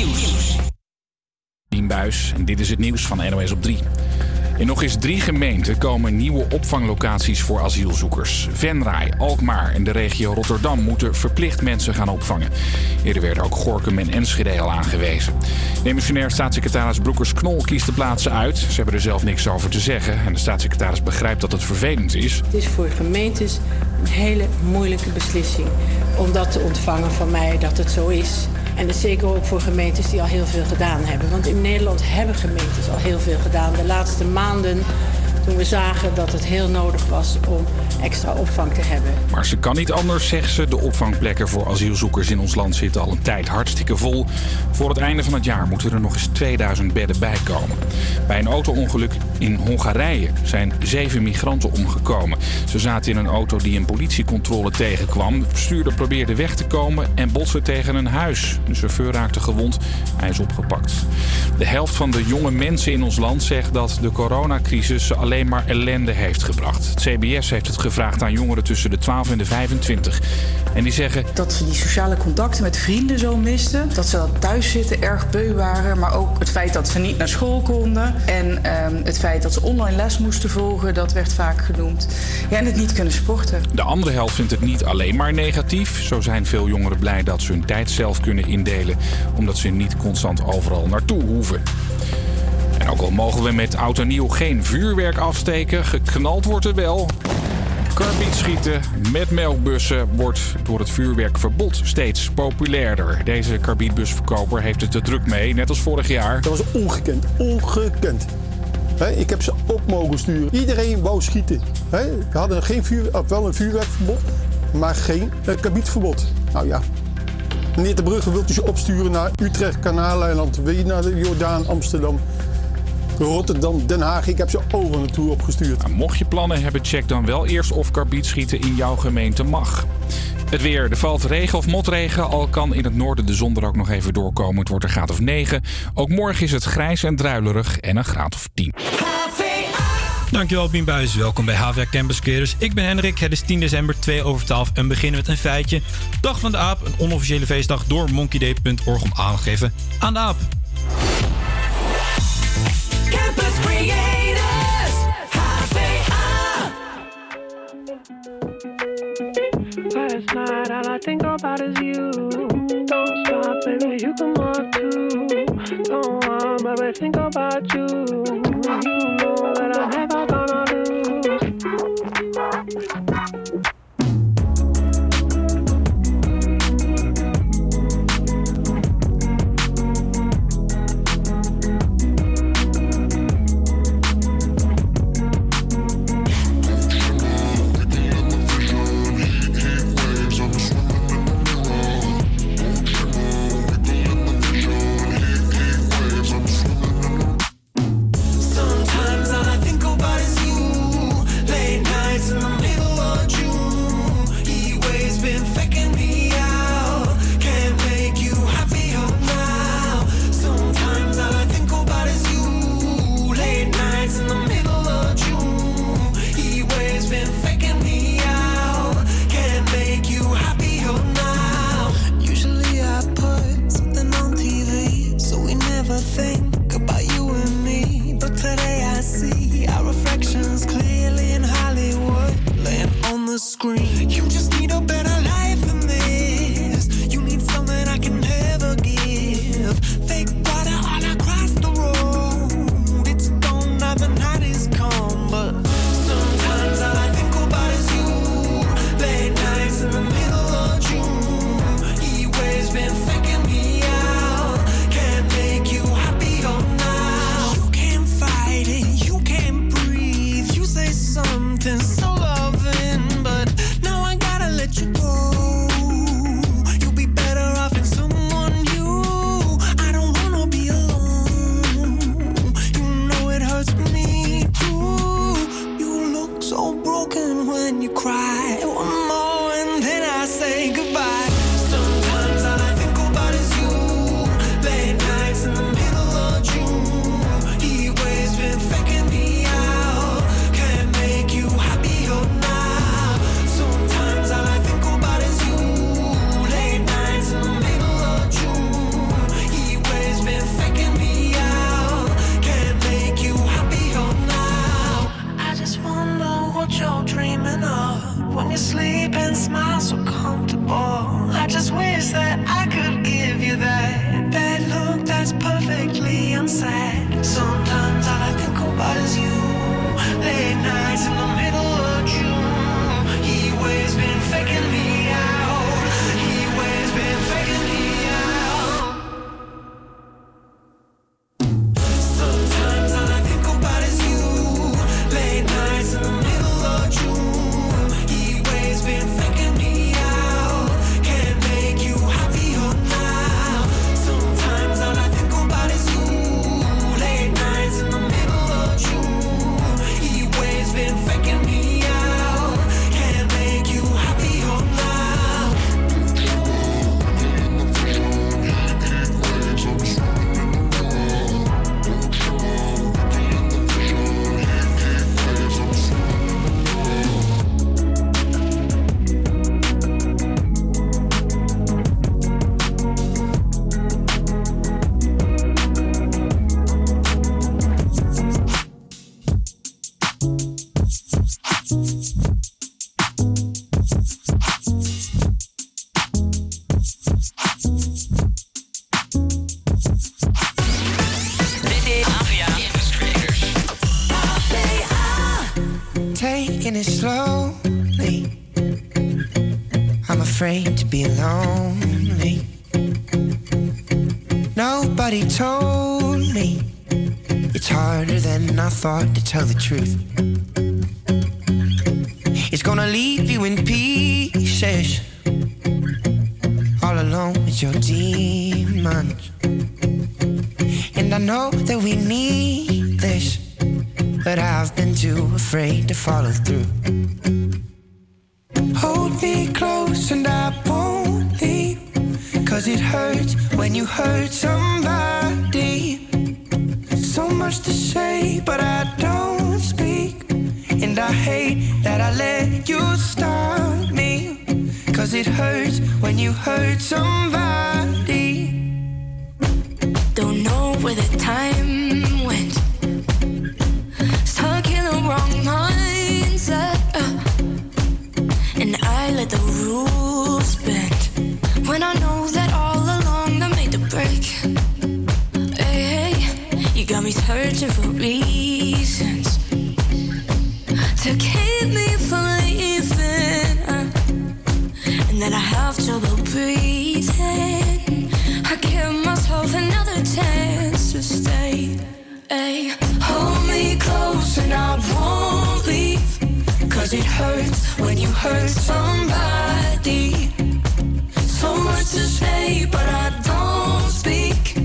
Nieuws. Buis en dit is het nieuws van NOS op 3. In nog eens drie gemeenten komen nieuwe opvanglocaties voor asielzoekers. Venray, Alkmaar en de regio Rotterdam moeten verplicht mensen gaan opvangen. Eerder werden ook Gorkum en Enschede al aangewezen. Demissionair staatssecretaris Broekers-Knol kiest de plaatsen uit. Ze hebben er zelf niks over te zeggen. En de staatssecretaris begrijpt dat het vervelend is. Het is voor gemeentes een hele moeilijke beslissing om dat te ontvangen van mij dat het zo is. En dat zeker ook voor gemeentes die al heel veel gedaan hebben. Want in Nederland hebben gemeentes al heel veel gedaan. De laatste maanden toen we zagen dat het heel nodig was om extra opvang te hebben. Maar ze kan niet anders, zegt ze. De opvangplekken voor asielzoekers in ons land zitten al een tijd hartstikke vol. Voor het einde van het jaar moeten er nog eens 2000 bedden bij komen. Bij een auto-ongeluk in Hongarije zijn zeven migranten omgekomen. Ze zaten in een auto die een politiecontrole tegenkwam. De bestuurder probeerde weg te komen en botste tegen een huis. De chauffeur raakte gewond. Hij is opgepakt. De helft van de jonge mensen in ons land zegt dat de coronacrisis ze alleen maar ellende heeft gebracht. Het CBS heeft het gevraagd aan jongeren tussen de 12 en de 25. En die zeggen Dat ze die sociale contacten met vrienden zo misten. Dat ze thuis zitten erg beu waren. Maar ook het feit dat ze niet naar school konden. En ehm, het feit dat ze online les moesten volgen. Dat werd vaak genoemd. Ja, en het niet kunnen sporten. De andere helft vindt het niet alleen maar negatief. Zo zijn veel jongeren blij dat ze hun tijd zelf kunnen indelen, omdat ze niet constant overal naartoe hoeven. En ook al mogen we met oud en nieuw geen vuurwerk afsteken, geknald wordt er wel. Karbietschieten met melkbussen wordt door het vuurwerkverbod steeds populairder. Deze karbietbusverkoper heeft het er druk mee, net als vorig jaar. Dat was ongekend, ongekend. Ik heb ze op mogen sturen. Iedereen wou schieten. We hadden geen vuur, of wel een vuurwerkverbod, maar geen uh, karbietverbod. Nou ja. Meneer de Brugge wilt u ze opsturen naar Utrecht, Kanaaleiland, naar de Jordaan, Amsterdam, Rotterdam, Den Haag. Ik heb ze overal naartoe opgestuurd. Nou, mocht je plannen hebben, check dan wel eerst of karbietschieten in jouw gemeente mag. Het weer. Er valt regen of motregen. Al kan in het noorden de zon er ook nog even doorkomen. Het wordt een graad of 9. Ook morgen is het grijs en druilerig en een graad of 10. Dankjewel, Bien Buijs. Welkom bij HVA Campus Creators. Ik ben Hendrik. Het is 10 december, 2 over 12 en beginnen met een feitje. Dag van de aap, een onofficiële feestdag door monkeyday.org om aandacht te geven aan de aap. Campus Creators, HVA. Last night, all I think about is you. Don't stop, baby, you can walk too. Don't want, baby, think about you. You know that I'm never gonna lose. Thought to tell the truth. Cause it hurts when you hurt somebody. Don't know where the time went. Stuck in the wrong mindset. uh. And I let the rules bend. When I know that all along I made the break. Hey, you got me searching for reasons to keep me from. Then I have trouble breathing. I give myself another chance to stay. Ay, hold me close and I won't leave. Cause it hurts when you hurt somebody. So much to say, but I don't speak.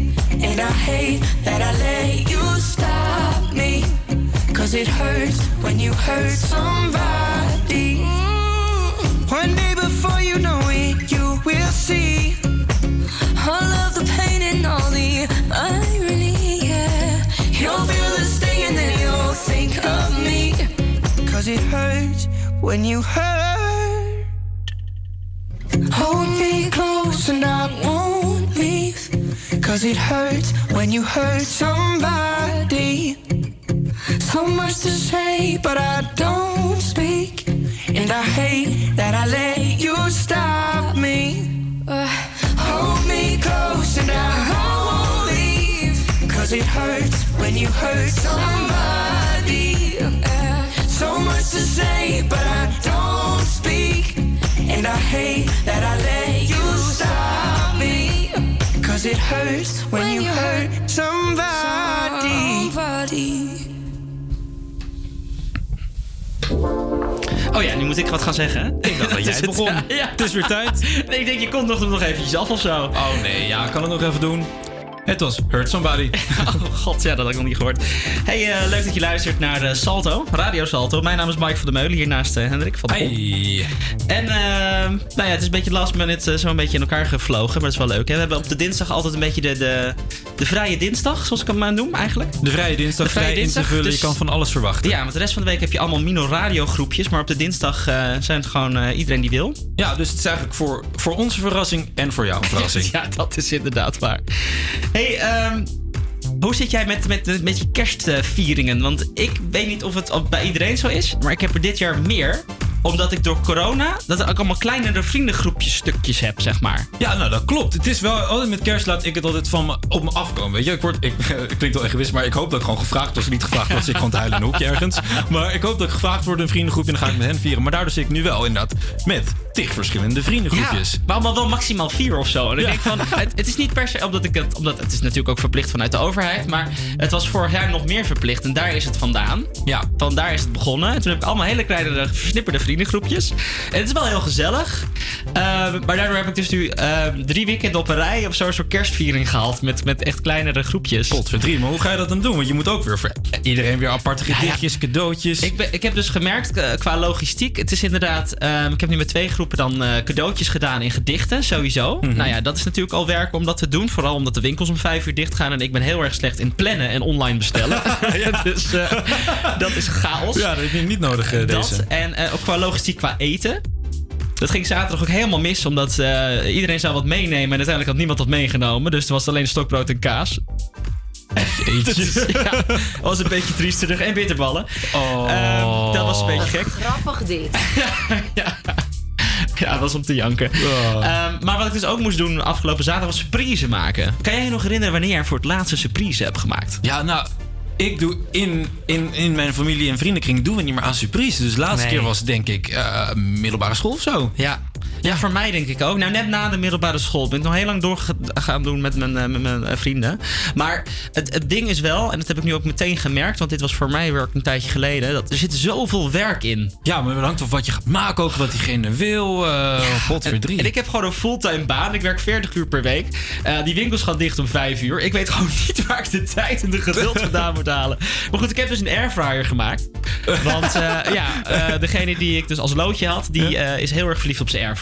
And I hate that I let you stop me. Cause it hurts when you hurt somebody. One day before you know it, you will see. All of the pain and all the irony, yeah. You'll feel the sting and then you'll think of me. Cause it hurts when you hurt. Hold me close and I won't leave. Cause it hurts when you hurt somebody. So much to say, but I don't. And I hate that I let you stop me. Uh, hold me close and I won't leave. Cause it hurts when you hurt somebody. Uh, so much to say, but I don't speak. And I hate that I let you stop me. Cause it hurts when you hurt somebody. Oh ja, nu moet ik wat gaan zeggen. hè? Ik dacht dat jij het begon. Ja. Het is weer tijd. Nee, ik denk, je komt nog, nog eventjes af of zo. Oh nee, ja, ik kan het nog even doen. Het was Hurt Somebody. Oh god, ja, dat had ik nog niet gehoord. Hey, eh, leuk dat je luistert naar eh, Salto, Radio Salto. Mijn naam is Mike van der Meulen, hier naast eh, Hendrik van der. Hey. En eh, nou ja, het is een beetje last minute uh, zo een beetje in elkaar gevlogen, maar dat is wel leuk. Hè? We hebben op de dinsdag altijd een beetje de, de, de vrije dinsdag, zoals ik hem maar noem eigenlijk. De vrije dinsdag, De vrije vrij dinsdag, in te vullen. dus- Je kan van alles verwachten. Ja, want de rest van de week heb je allemaal Mino Radio groepjes, maar op de dinsdag zijn het gewoon iedereen die wil. Ja, dus het is eigenlijk voor, voor onze verrassing en voor jou een verrassing. Ja, dat is inderdaad waar. Hey, ehm, hoe zit jij met, met, met je kerstvieringen? Want ik weet niet of het bij iedereen zo is, maar ik heb er dit jaar meer. omdat ik door corona... dat ik allemaal kleinere vriendengroepjes stukjes heb, zeg maar. Ja, nou dat klopt. Het is wel, altijd met kerst laat ik het altijd van op me afkomen. Weet je, ik word, ik, het klinkt wel egoïst, maar ik hoop dat ik gewoon gevraagd word. Niet gevraagd zit ik gewoon te huilen hoekje ergens. Maar ik hoop dat ik gevraagd word in een vriendengroepje en dan ga ik met hen vieren. Maar daardoor zit ik nu wel inderdaad met tig verschillende vriendengroepjes. Ja, maar allemaal wel maximaal vier of zo. En ik denk van, het, het is niet per se omdat ik het, omdat het is natuurlijk ook verplicht vanuit de overheid, maar het was vorig jaar nog meer verplicht en daar is het vandaan. Ja. Van daar is het begonnen. En toen heb ik allemaal hele kleine versnipperde vriendengroepjes. En het is wel heel gezellig. Eh, maar daardoor heb ik dus nu eh, drie weekenden op een rij of zo'n soort kerstviering gehad met, met echt kleinere groepjes. Potverdrie, maar hoe ga je dat dan doen? Want je moet ook weer voor iedereen weer aparte gedichtjes, cadeautjes. Ik, ben, ik heb dus gemerkt eh, qua logistiek. Het is inderdaad. ehm, ik heb nu met twee groepen dan eh, cadeautjes gedaan in gedichten, sowieso. Mhm. Nou ja, dat is natuurlijk al werk om dat te doen. Vooral omdat de winkels om vijf uur dicht gaan. En ik ben heel erg slecht in plannen en online bestellen. dus eh, dat is chaos. Ja, dat heb je niet nodig, eh, dat. deze. En eh, ook qua logistiek qua eten. Dat ging zaterdag ook helemaal mis, omdat eh, iedereen zou wat meenemen. En uiteindelijk had niemand wat meegenomen. Dus er was alleen stokbrood en kaas. Dus, ja, was een beetje triesterig. En bitterballen. Oh. Ehm, dat was een beetje gek. Grappig dit. Ja, dat was om te janken. Ehm, maar wat ik dus ook moest doen afgelopen zaterdag was surprise maken. Kan jij je nog herinneren wanneer je voor het laatste surprise hebt gemaakt? Ja, nou, ik doe in, in, in mijn familie en vriendenkring doen we niet meer aan surprise. Dus de laatste Nee. keer was denk ik eh, middelbare school of zo. Ja. Ja, voor mij denk ik ook. Nou, net na de middelbare school ben ik nog heel lang door gaan doen met mijn, eh, met mijn eh, vrienden. Maar het, het ding is wel, en dat heb ik nu ook meteen gemerkt, want dit was voor mij werk een tijdje geleden, dat er zit zoveel werk in. Ja, maar het hangt of wat je gaat maken ook, wat diegene wil. pot voor drie. En ik heb gewoon een fulltime baan. Ik werk 40 uur per week. Die winkels gaan dicht om 5 uur. Ik weet gewoon niet waar ik de tijd en de geduld vandaan moet halen. Maar goed, ik heb dus een airfryer gemaakt. Want ja, degene die ik dus als loodje had, die is heel erg verliefd op zijn airfryer.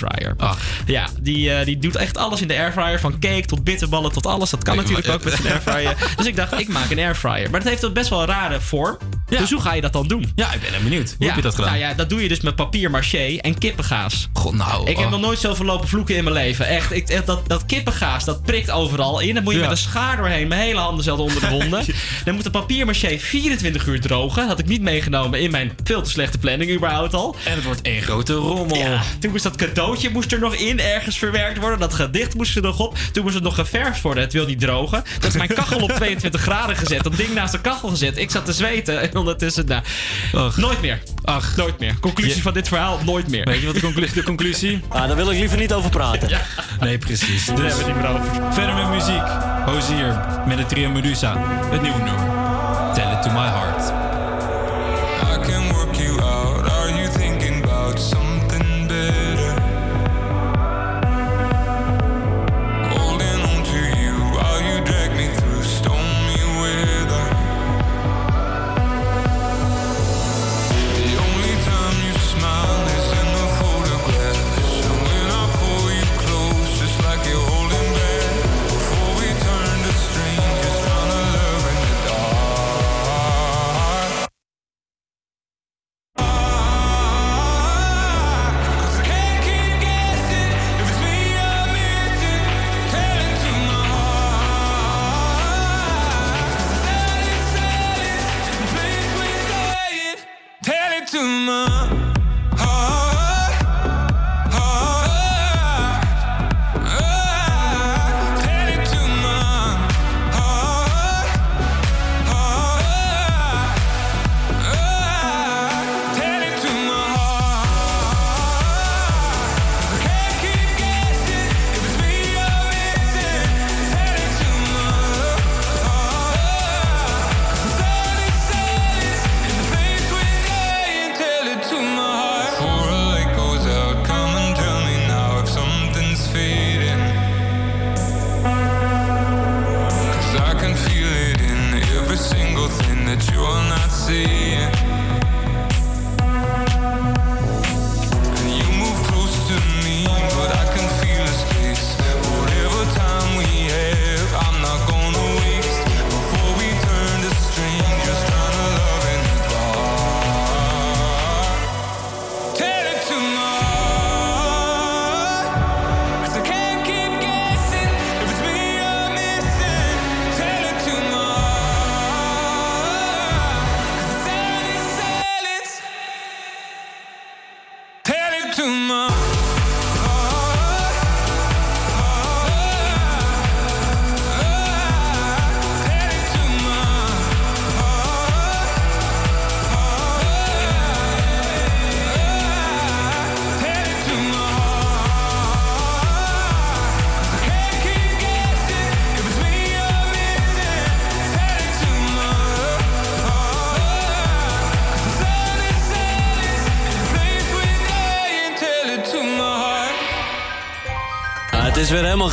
Ja, die, eh, die doet echt alles in de airfryer. Van cake tot bitterballen tot alles. Dat kan Nee, natuurlijk maar- ook met een airfryer. Dus ik dacht, ik maak een airfryer. Maar dat heeft ook best wel een rare vorm. Dus hoe ga je dat dan doen? Ja, ik ben benieuwd. Hoe Ja, heb je dat gedaan? Nou ja, dat doe je dus met papier maché en kippengaas. God, nou. Ik heb oh. nog nooit zoveel lopen vloeken in mijn leven. Echt, ik, echt dat, dat kippengaas, dat prikt overal in. Dan moet je Ja. met een schaar doorheen. Mijn hele handen zelden onder de wonden. Dan moet de papier-maché 24 uur drogen. Had ik niet meegenomen in mijn veel te slechte planning überhaupt al. En het wordt één grote rommel. Ja, toen moest dat cadeautje moest er nog in, ergens verwerkt worden. Dat gedicht moest er nog op. Toen moest het nog geverfd worden. Het wil niet drogen. Toen is mijn kachel op 22 graden gezet. Dat ding naast de kachel gezet. Ik zat te zweten. En ondertussen, nou, nooit meer. Ach, nooit meer. Conclusie Je- van dit verhaal, nooit meer. Weet je wat de, conclu- de conclusie? Ah, daar wil ik liever niet over praten. Nee, precies. Daar Dus hebben we het niet meer over. verder met muziek. Hozier met het trio Medusa. Het nieuwe nummer.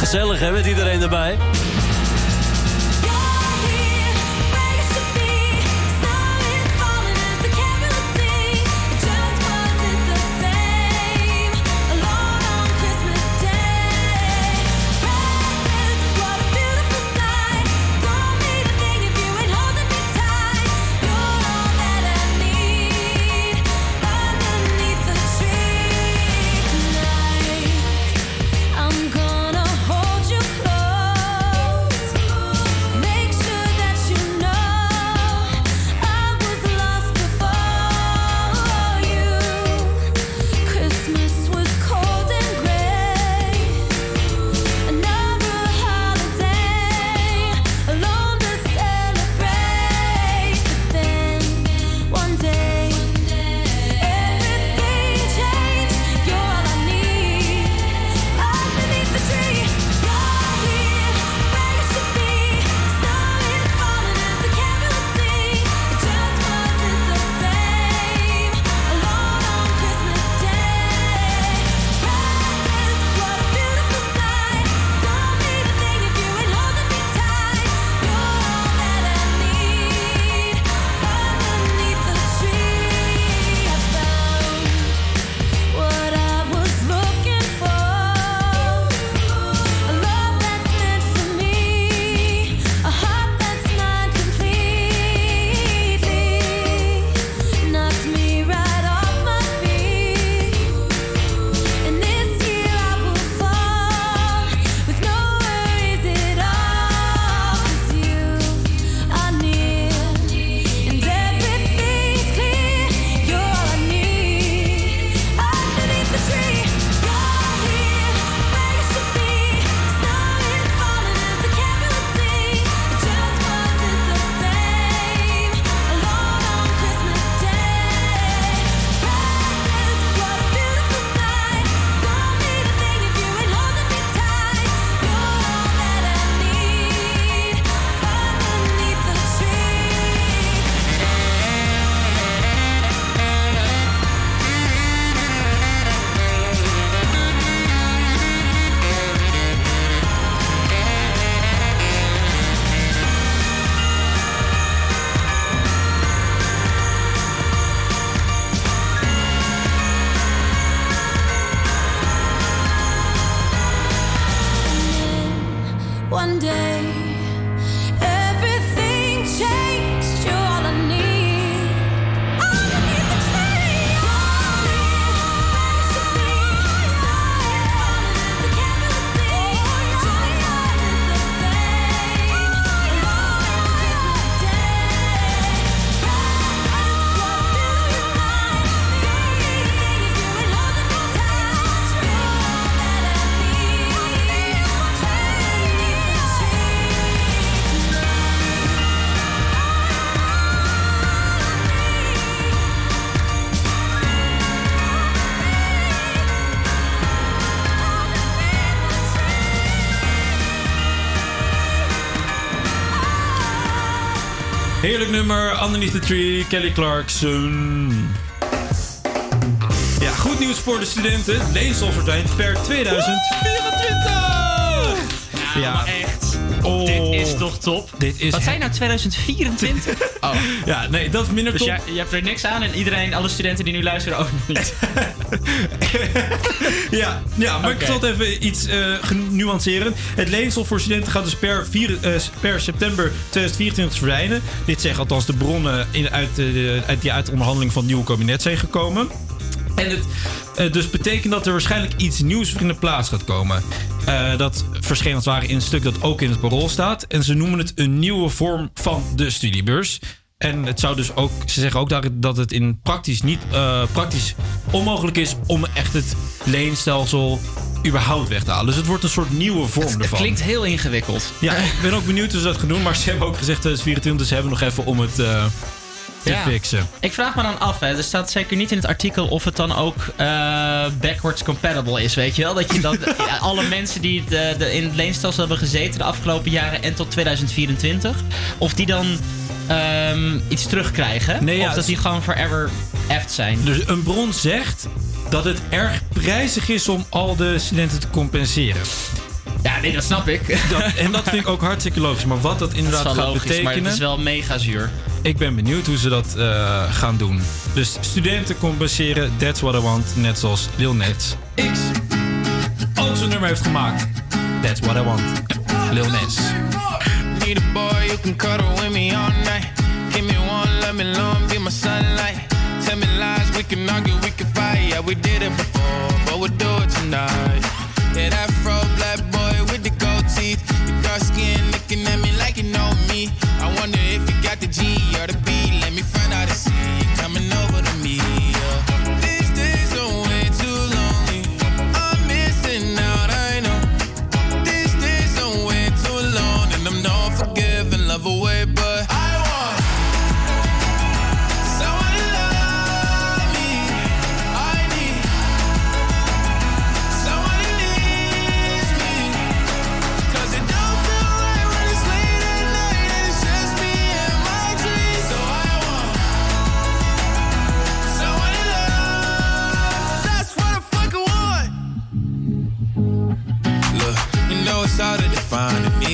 Gezellig hè, met iedereen erbij. Underneath the Tree, Kelly Clarkson. Ja, goed nieuws voor de studenten. Leenstofvertuin per 2024! Ja, echt. Oh. Dit is toch top? Dit is Wat zijn nou 2024? Oh. Ja, nee, dat is minder Dus top. jij, je hebt er niks aan en iedereen, alle studenten die nu luisteren ook niet. Ja, ja maar ik zal het even iets eh genuanceren. Het leenstof voor studenten gaat dus per, vier, eh, per september 2024 verdwijnen. Dit zeggen althans de bronnen in, uit, de, uit die uit de onderhandeling van het nieuwe kabinet zijn gekomen. En het eh, dus betekent dat er waarschijnlijk iets nieuws voor in de plaats gaat komen. Eh, dat verscheen als het ware in een stuk dat ook in het parool staat. En ze noemen het een nieuwe vorm van de studiebeurs. En het zou dus ook, ze zeggen ook daar dat het in praktisch niet eh, praktisch onmogelijk is om echt het leenstelsel überhaupt weg te halen. Dus het wordt een soort nieuwe vorm Het ervan. klinkt heel ingewikkeld. Ja, ik ben ook benieuwd hoe ze dat gaan doen. Maar ze hebben ook gezegd 2024, dus ze hebben nog even om het eh, te Ja. fixen. Ik vraag me dan af, hè. er staat zeker niet in het artikel of het dan ook eh, backwards compatible is, weet je wel? Dat je dan ja, alle mensen die het, eh, de, in het leenstelsel hebben gezeten de afgelopen jaren en tot 2024, of die dan ehm, iets terugkrijgen. Nee, ja, of dat die gewoon forever effed zijn. Dus een bron zegt dat het erg prijzig is om al de studenten te compenseren. Ja, nee, dat snap ik. Dat, en dat vind ik ook hartstikke logisch. Maar wat dat inderdaad Dat gaat logisch, betekenen... maar het is wel mega zuur. Ik ben benieuwd hoe ze dat eh, gaan doen. Dus studenten compenseren That's What I Want, net zoals Lil Nas X ook zo'n nummer heeft gemaakt. That's What I Want, Lil Nas. Need a boy you can cuddle with me all night. Give me one, let me long, be my sunlight. Tell me lies, we can argue, we can fight. Yeah, we did it before, but we'll do it tonight. Yeah, that fro black boy with the gold teeth. Your dark skin looking at me like you know me. I wonder if you got the G or the B. Let me find out and see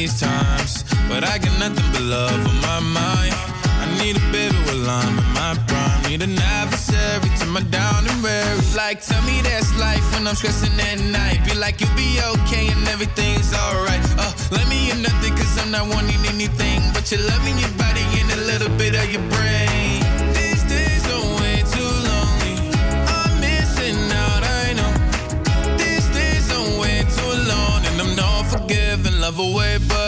these times, but I got nothing but love on my mind. I need a baby while I'm in my prime. Need an adversary to my down and weary. Like, tell me that's life when I'm stressing at night. Be like, you'll be okay and everything's alright. Uh, let me in nothing cause I'm not wanting anything. But you're loving your body and a little bit of your brain. Away, but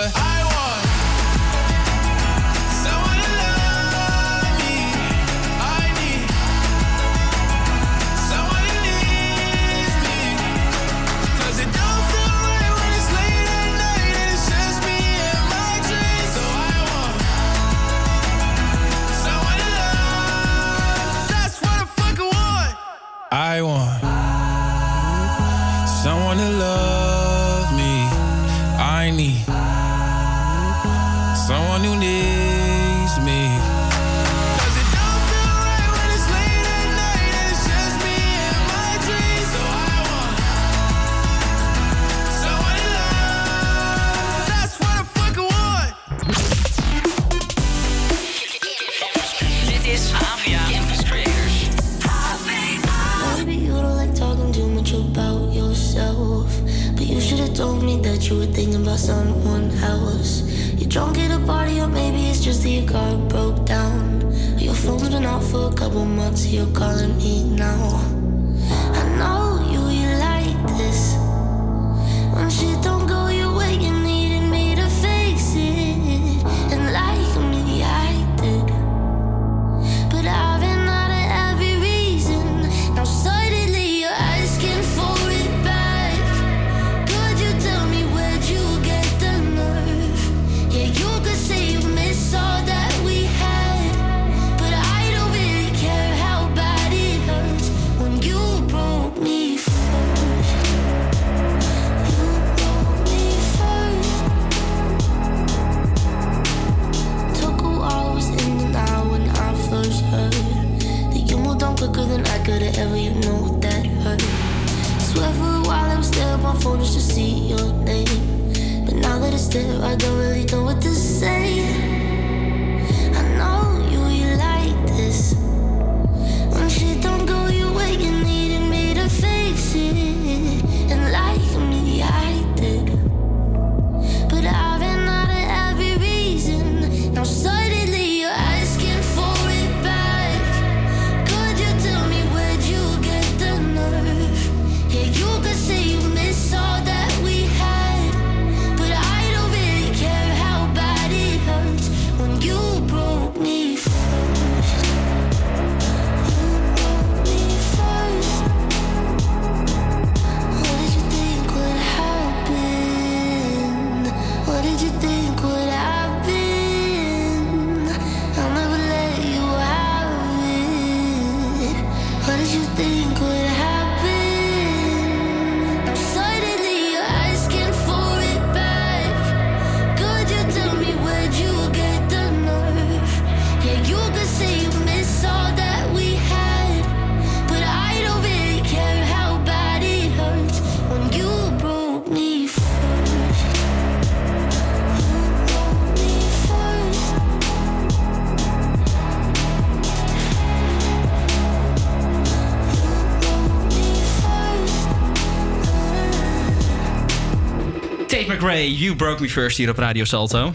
You Broke Me First hier op Radio Salto.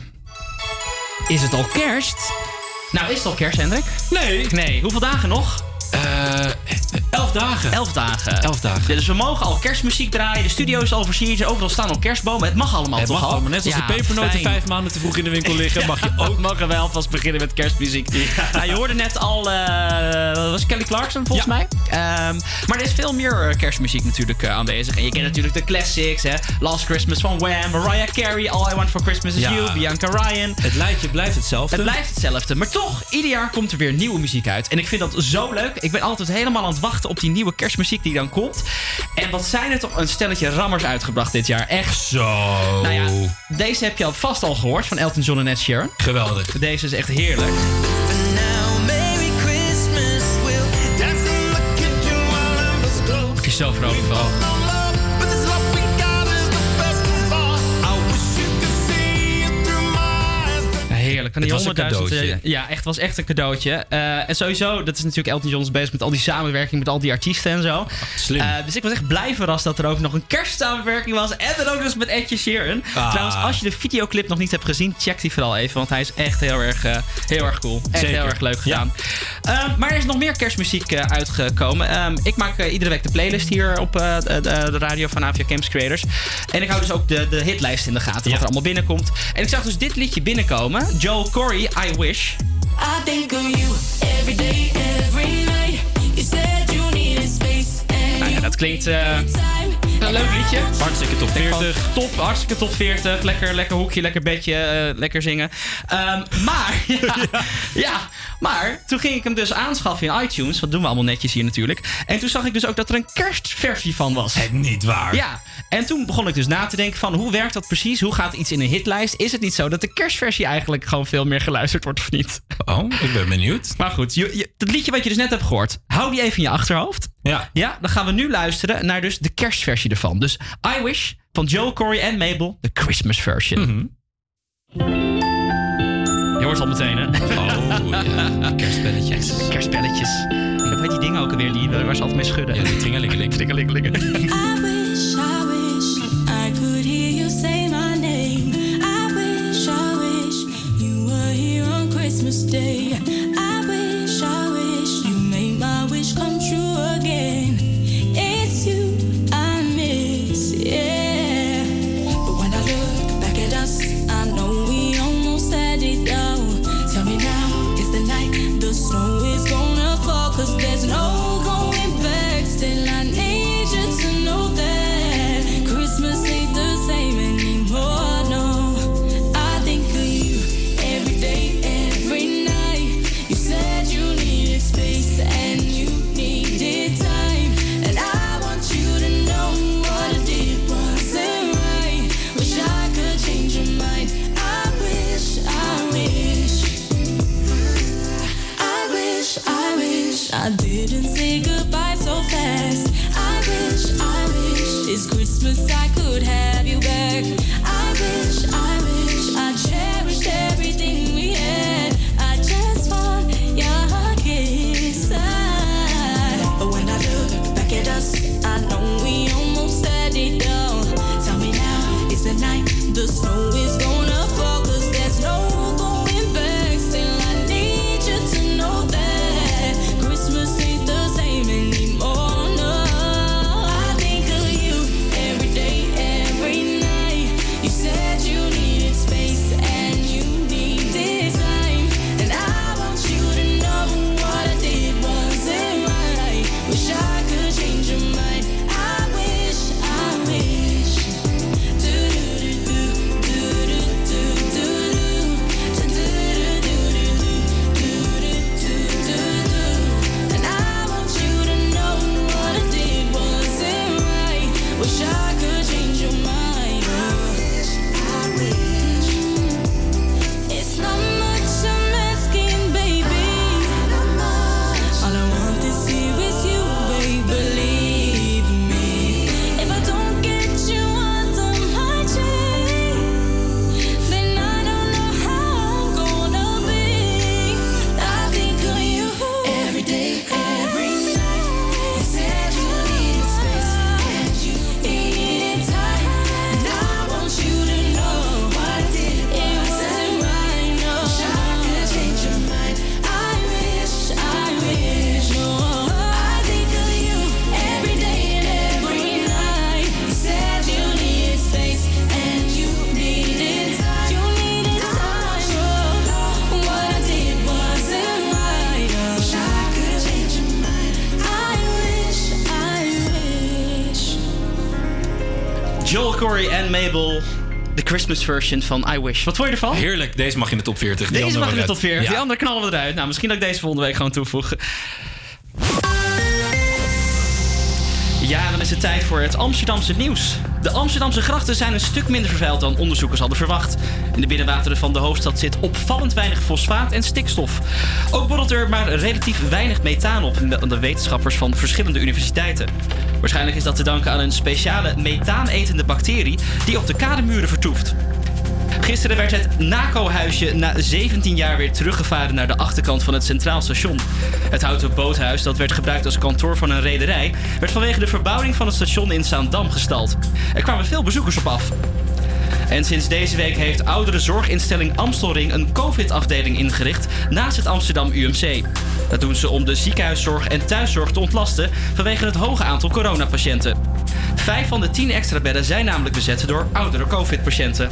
Is het al kerst? Nou, is het al kerst, Hendrik? Nee. Nee. Hoeveel dagen nog? Elf dagen. Elf dagen. Elf dagen. Dus we mogen al kerstmuziek draaien. De studio is al versierd. Overal staan al kerstbomen. Het mag allemaal Het toch mag al? allemaal. Net als Ja, de pepernoten vijf maanden te vroeg in de winkel liggen, mag je ook. Mogen we alvast beginnen met kerstmuziek. Nou, je hoorde net al, wat was Kelly Clarkson volgens mij. Ehm, maar er is veel meer eh, kerstmuziek natuurlijk eh, aanwezig. En je kent natuurlijk de classics, hè. Last Christmas van Wham, Mariah Carey, All I Want For Christmas Is. You, Bianca Ryan. Het lijntje blijft hetzelfde. Het blijft hetzelfde. Maar toch, ieder jaar komt er weer nieuwe muziek uit. En ik vind dat zo leuk. Ik ben altijd helemaal aan het wachten op die nieuwe kerstmuziek die dan komt. En wat zijn er toch een stelletje rammers uitgebracht dit jaar. Echt Zo. nou ja, deze heb je al vast al gehoord van Elton John en Ed Sheeran. Geweldig. Deze is echt heerlijk. Word je zo vrolijk van. Ja. Kan die Het was een 100.000, cadeautje. eh, Ja, echt was echt een cadeautje. Eh, en sowieso, dat is natuurlijk Elton John is bezig met al die samenwerking met al die artiesten en zo. Slim. Eh, dus ik was echt blij verrast dat er ook nog een kerstsamenwerking was. En dan ook nog eens met Edje Sheeran. Ah. Trouwens, als je de videoclip nog niet hebt gezien, check die vooral even. Want hij is echt heel erg, heel erg cool. Echt Zeker. heel erg leuk gedaan. Eh, maar er is nog meer kerstmuziek uitgekomen. Ehm, ik maak iedere week de playlist hier op de, de- radio van Avia Camps Creators. En ik hou dus ook de, de hitlijst in de gaten. Wat er allemaal binnenkomt. En ik zag dus dit liedje binnenkomen. Joel Corey, I Wish. I think of you every day, every night. You said dat klinkt eh, een leuk liedje. Hartstikke top Ik vond 40. Top, hartstikke top 40. Lekker, lekker hoekje, lekker bedje, eh, lekker zingen. Ehm, maar, ja, ja, maar toen ging ik hem dus aanschaffen in iTunes. Dat doen we allemaal netjes hier natuurlijk. En toen zag ik dus ook dat er een kerstversie van was. Het niet waar. Ja, en toen begon ik dus na te denken van hoe werkt dat precies? Hoe gaat iets in een hitlijst? Is het niet zo dat de kerstversie eigenlijk gewoon veel meer geluisterd wordt of niet? Oh, ik ben benieuwd. Maar goed, je, je- dat liedje wat je dus net hebt gehoord, hou die even in je achterhoofd. Ja. Ja, dan gaan we nu luisteren naar dus de kerstversie ervan. Dus I Wish van Joel, Corey en Mabel, de Christmas version. Je hoort het al meteen, hè? Oh, ja. Kerstbelletjes. Kerstbelletjes. En heet die dingen ook alweer die, waar ze altijd mee schudden? Ja, die tingelingeling. Tingelingelingen. I wish, I wish I could hear you say my name. I wish, I wish you were here on Christmas Day. Didn't say goodbye so fast. I wish, I wish it's Christmas I Christmas version van I Wish. Wat vond je ervan? Heerlijk, deze mag in de top 40. Die Deze andere mag in de top 40. uit. Die andere knallen we eruit. Nou, misschien dat ik deze volgende week gewoon toevoeg. Ja, dan is het tijd voor het Amsterdamse nieuws. De Amsterdamse grachten zijn een stuk minder vervuild dan onderzoekers hadden verwacht. In de binnenwateren van de hoofdstad zit opvallend weinig fosfaat en stikstof. Ook borrelt er maar relatief weinig methaan op, melden de wetenschappers van verschillende universiteiten. Waarschijnlijk is dat te danken aan een speciale methaanetende bacterie die op de kademuren vertoeft. Gisteren werd het NACO-huisje na 17 jaar weer teruggevaren naar de achterkant van het Centraal Station. Het houten boothuis, dat werd gebruikt als kantoor van een rederij, werd vanwege de verbouwing van het station in Zaandam gestald. Er kwamen veel bezoekers op af. En sinds deze week heeft oudere zorginstelling Amstelring een COVID-afdeling ingericht naast het Amsterdam UMC. Dat doen ze om de ziekenhuiszorg en thuiszorg te ontlasten vanwege het hoge aantal coronapatiënten. Vijf van de tien extra bedden zijn namelijk bezet door oudere COVID-patiënten.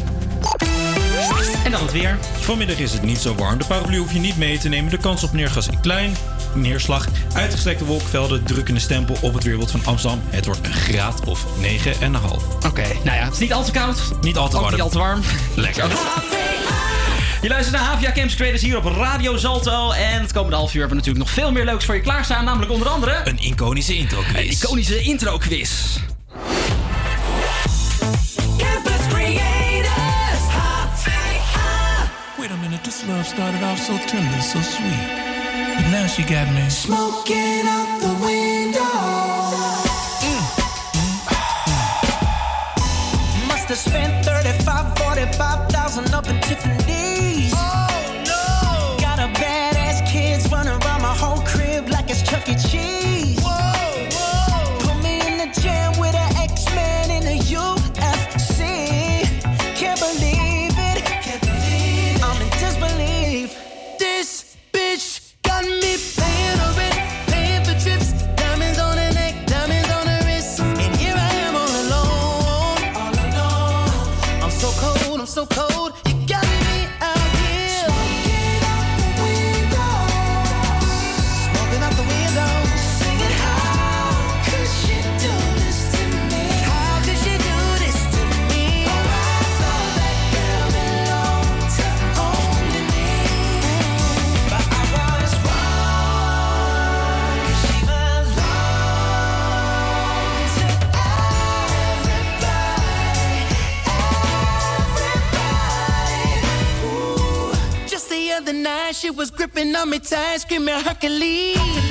En dan het weer. Vanmiddag is het niet zo warm. De paraplu hoef je niet mee te nemen. De kans op neergas is klein. Neerslag. Uitgestrekte wolkenvelden. Drukkende stempel op het weerbeeld van Amsterdam. Het wordt een graad of 9,5. Oké, nou ja, het is niet al te koud. Niet al te Ook warm. niet al te warm. Lekker. Je luistert naar Havia Campus Creators hier op Radio Zalto. En het komende half uur hebben we natuurlijk nog veel meer leuks voor je klaarstaan. Namelijk onder andere... Een iconische intro quiz. Een iconische intro quiz. Campus Creators, Wait a minute, this love started off so tender, so sweet. But now she got me. Smoking out the window. Must have spent 35, 45,000 up in so cold. She was gripping on me tight, screaming Hercules.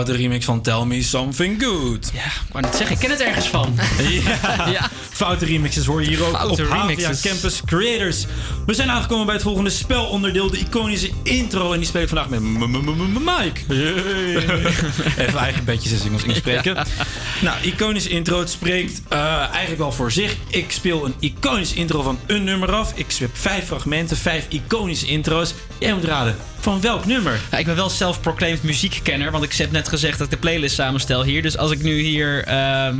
Foute remix van Tell Me Something Good. Ja, ik wou net zeggen, ik ken het ergens van. Ja, Ja. foute remixes hoor je hier ook Foute op remixes. Campus Creators. We zijn aangekomen bij het volgende spelonderdeel, de iconische intro. En die speel ik vandaag met Mike. Even eigen bedjes in Engels inspreken. Nou, iconische intro, het spreekt eh, eigenlijk wel voor zich. Ik speel een iconische intro van een nummer af. Ik heb vijf fragmenten, vijf iconische intro's. Jij moet raden, van welk nummer? Ja, ik ben wel zelf-proclaimed muziekkenner, want ik heb net gezegd dat ik de playlist samenstel hier. Dus als ik nu hier ehm,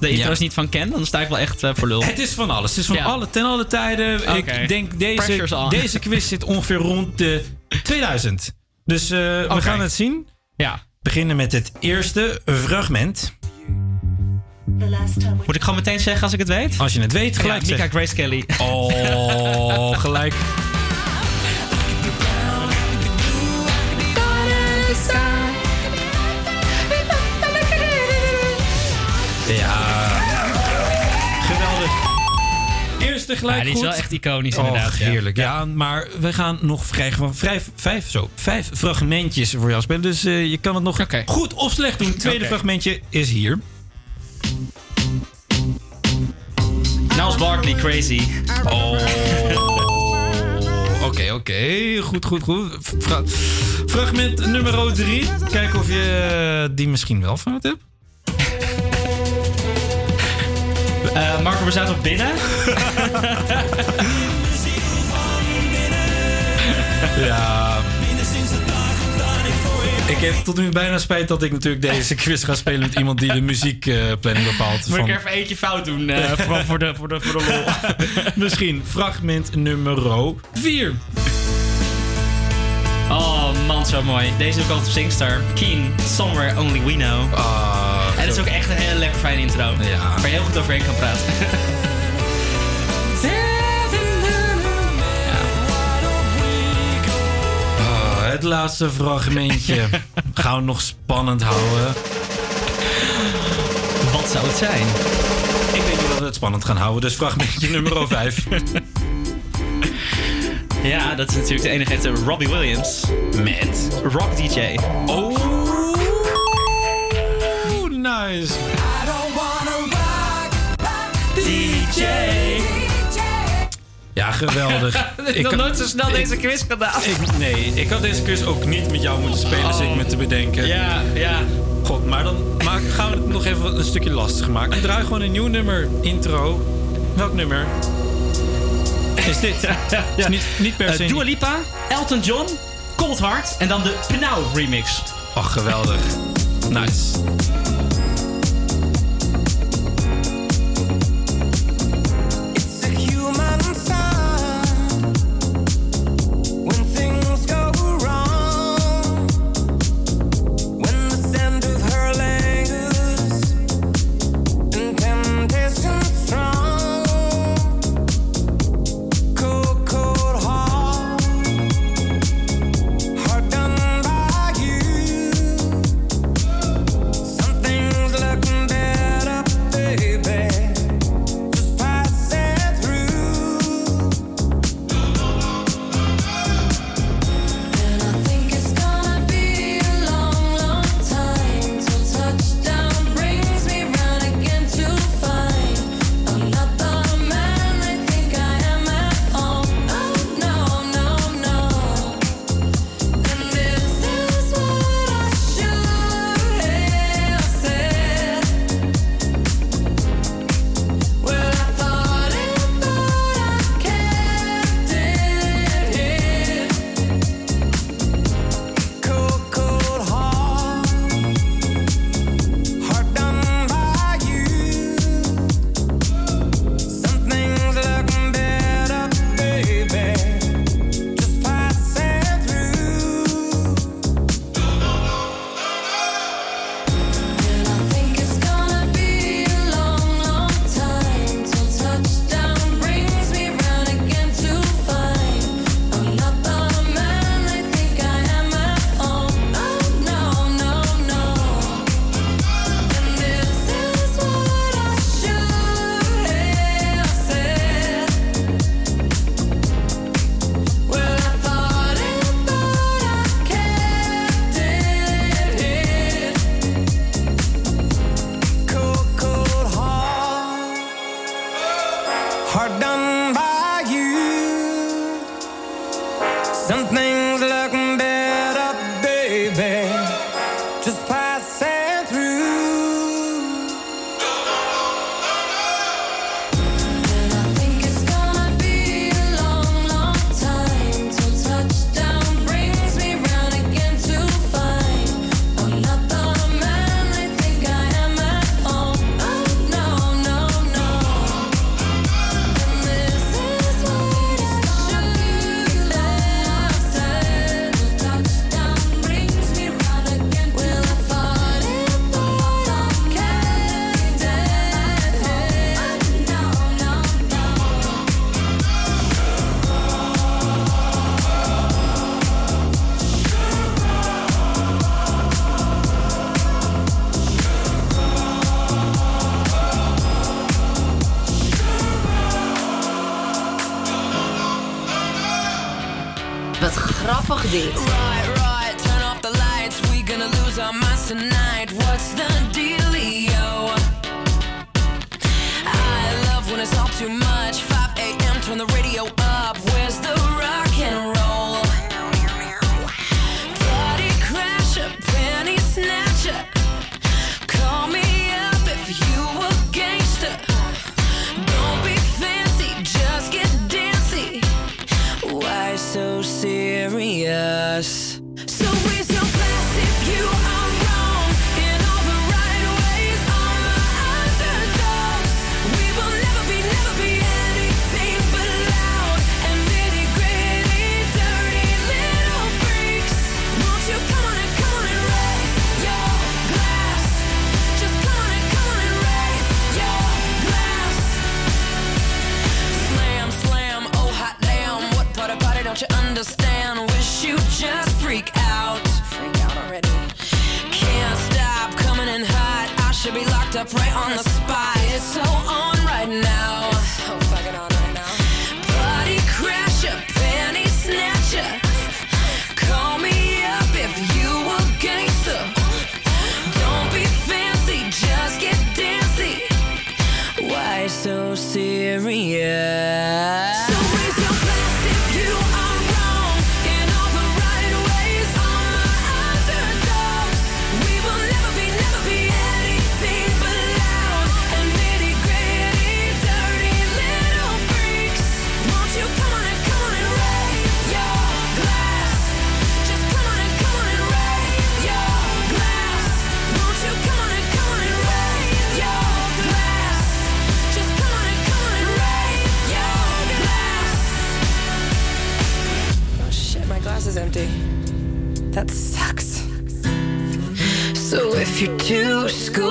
de intro's niet van ken, dan sta ik wel echt eh, voor lul. Het is van alles. Het is van Ja. alle, ten alle tijden. Ik denk deze, deze quiz zit ongeveer rond de 2000. Dus eh, we gaan het zien. Ja. Beginnen met het eerste fragment. Moet ik gewoon meteen zeggen als ik het weet? Als je het weet, gelijk ja, Mika. Grace Kelly. Oh, gelijk. Ja. Geweldig. Eerste gelijk Ja, die is goed. wel echt iconisch Oh, inderdaad. ja. heerlijk. Ja. maar we gaan nog vrij, vijf, vijf, zo, vijf fragmentjes voor jou spelen. Dus eh, je kan het nog goed of slecht doen. Het tweede fragmentje is hier. Niles Barkley, Crazy. Oh. Oké, oké. Goed, goed, goed. Fra- fragment nummer drie. Kijken of je die misschien wel fout hebt. Eh Marco bestaat op binnen. Ja. Ik heb tot nu bijna spijt dat ik natuurlijk deze quiz ga spelen met iemand die de muziekplanning bepaalt. Moet van- ik even eentje fout doen, eh, vooral voor de, voor, de, voor de lol. Misschien fragment nummer 4. Oh man, zo mooi. Deze ik altijd op Singstar. Keen, Somewhere Only We Know. en dat is ook echt een hele lekker fijne intro. Ja. Waar je heel goed overheen kan praten. Oh, het laatste fragmentje. Gaan we nog spannend houden. Wat zou het zijn? Ik denk niet dat we het spannend gaan houden. Dus fragmentje nummer 5. Ja, dat is natuurlijk de enige echte Robbie Williams. Met Rock DJ. Oh, nice. DJ. Ja, geweldig. Ik nog nooit zo snel deze quiz gedaan. Ik, nee, ik had deze quiz ook niet met jou moeten spelen, zit ik me te bedenken. Oh. Ja, ja. God, maar dan maak, gaan we het nog even een stukje lastig maken. Ik draai gewoon een nieuw nummer, intro. Welk nummer? Is dit? Is niet, niet per Eh, se... Dua Lipa, Elton John, Cold Heart en dan de Pnau remix. Ach, geweldig. Nice.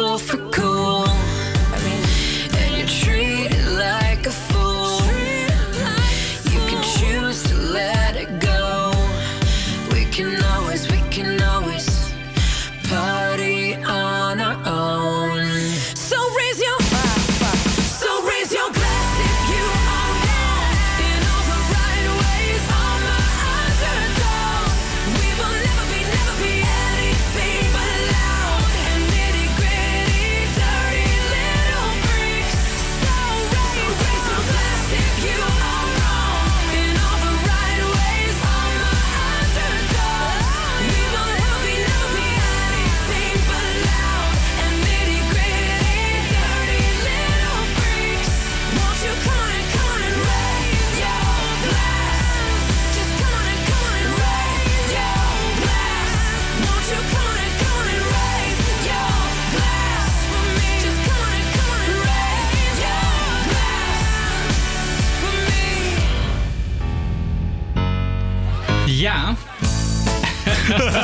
Too school for cool,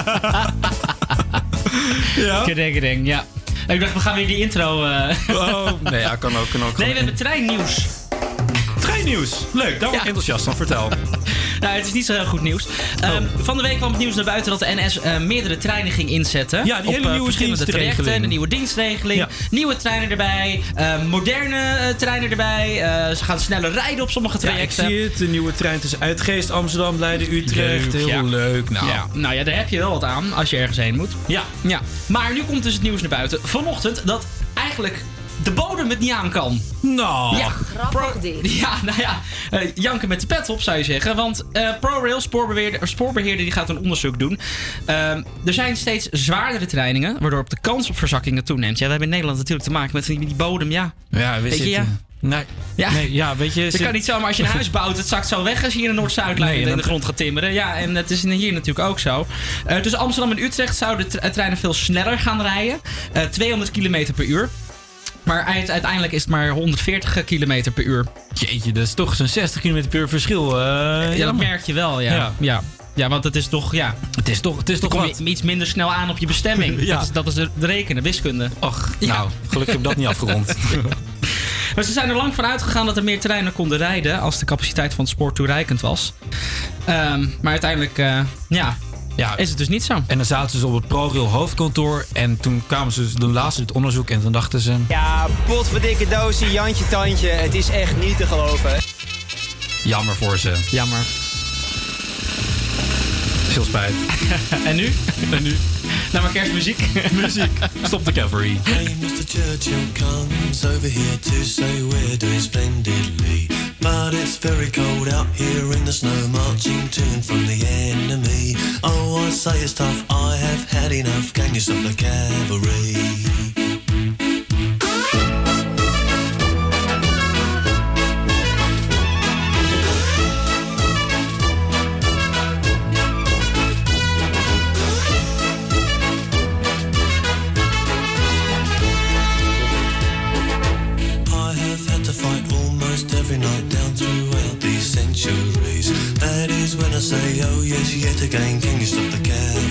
Ja? Ja. Ik dacht, we gaan weer die intro... eh Oh, nee, ja, kan ook. Kan ook Nee, we hebben treinnieuws. Treinnieuws. Leuk, daar word ik enthousiast van. Vertel. Nou, het is niet zo heel goed nieuws. Ehm, van de week kwam het nieuws naar buiten dat de NS eh, meerdere treinen ging inzetten. Ja, die op, hele eh, nieuwe verschillende trajecten. De nieuwe dienstregeling. Ja. Nieuwe treinen erbij. eh, moderne treinen erbij. ze gaan sneller rijden op sommige Ja, ik trajecten. zie het. De nieuwe trein tussen Uitgeest, Amsterdam, Leiden, Utrecht. Leuk, Heel ja. leuk. Nou, Ja, nou ja, daar heb je wel wat aan als je ergens heen moet. Ja. ja. Maar nu komt dus het nieuws naar buiten. Vanochtend dat eigenlijk de bodem het niet aan kan. Nou. Ja, Grappig dit. Ja, nou ja, eh, janken met de pet op zou je zeggen. Want eh, ProRail, spoorbeheerder, spoorbeheerder, die gaat een onderzoek doen. Ehm, er zijn steeds zwaardere trainingen, waardoor de kans op verzakkingen toeneemt. Ja, we hebben in Nederland natuurlijk te maken met die, die bodem, ja. Ja, we Weet je, zitten- ja. Nee. Ja. Nee, ja, weet je... Zit- kan niet zomaar als je een huis bouwt, het zakt zo weg als je hier in de Noord-Zuidlijn Nee, in de dat- grond gaat timmeren. Ja, en het is hier natuurlijk ook zo. Eh tussen Amsterdam en Utrecht zouden de tre- treinen veel sneller gaan rijden. Eh 200 km per uur. Maar uite- uiteindelijk is het maar 140 km per uur. Jeetje, dat is toch zo'n 60 km per uur verschil. eh, Ja, dat merk je wel, ja. Ja. ja. ja. want het is toch, ja... Het is toch, het is toch kom wat. je iets minder snel aan op je bestemming. Ja. Dat is, dat is de, rekenen, wiskunde. Och, Ja. nou, gelukkig heb ik dat niet afgerond. Maar ze zijn er lang van uitgegaan dat er meer treinen konden rijden... als de capaciteit van het spoor toereikend was. Ehm, maar uiteindelijk, eh, ja, Ja, is het dus niet zo. En dan zaten ze dus op het ProRail hoofdkantoor. En toen kwamen ze, toen lazen ze het onderzoek en toen dachten ze... Ja, potverdikke doosje, Jantje Tandje. Het is echt niet te geloven. Jammer voor ze. Jammer. Veel spijt. en nu? en nu? Nou, maar kerstmuziek. Muziek. Stop the cavalry. Hey, Mr. Churchill comes over here to say we're doing splendidly. But it's very cold out here in the snow, marching to from the enemy. Oh, I say it's tough, I have had enough. Can you stop the cavalry? say, oh yes, yet again, can you stop the cab?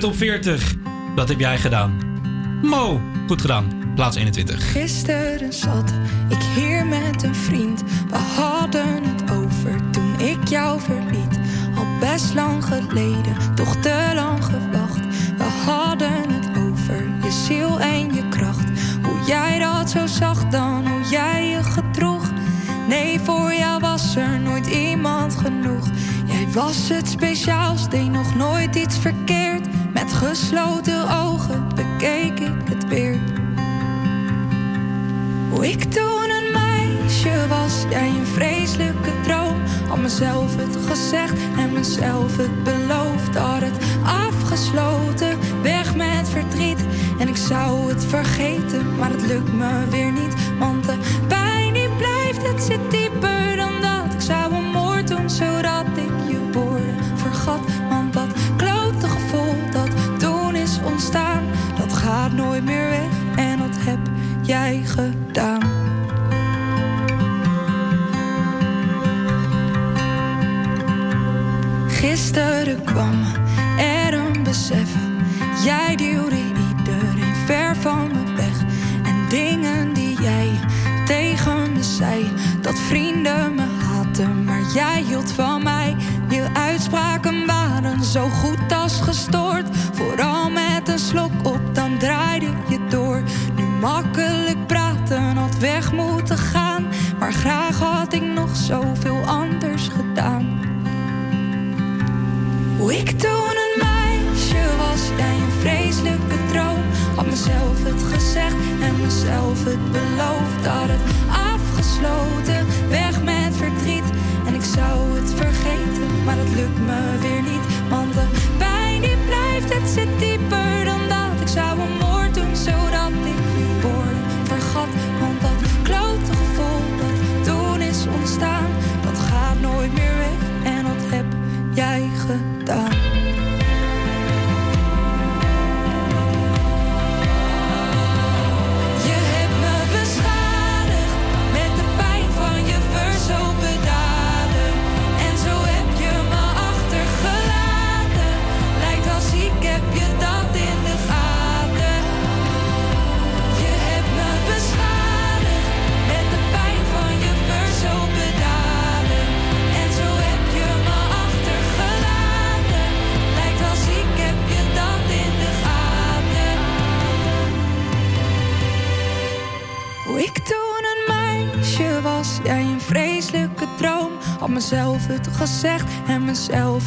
De top 40. Wat heb jij gedaan? Mo, goed gedaan. Plaats 21. Gisteren zat ik hier met een vriend. We hadden het over toen ik jou verliet. Al best lang geleden, toch te lang gewacht. We hadden het over je ziel en je kracht. Hoe jij dat zo zag dan, hoe jij je gedroeg. Nee, voor jou was er nooit iemand genoeg. Jij was het speciaals, deed nog nooit iets verkeerd. Gesloten ogen bekeek ik het weer. Hoe ik toen een meisje was, jij een vreselijke droom. Had mezelf het gezegd en mezelf het beloofd. Had het afgesloten, weg met verdriet. En ik zou het vergeten, maar het lukt me weer niet. Want de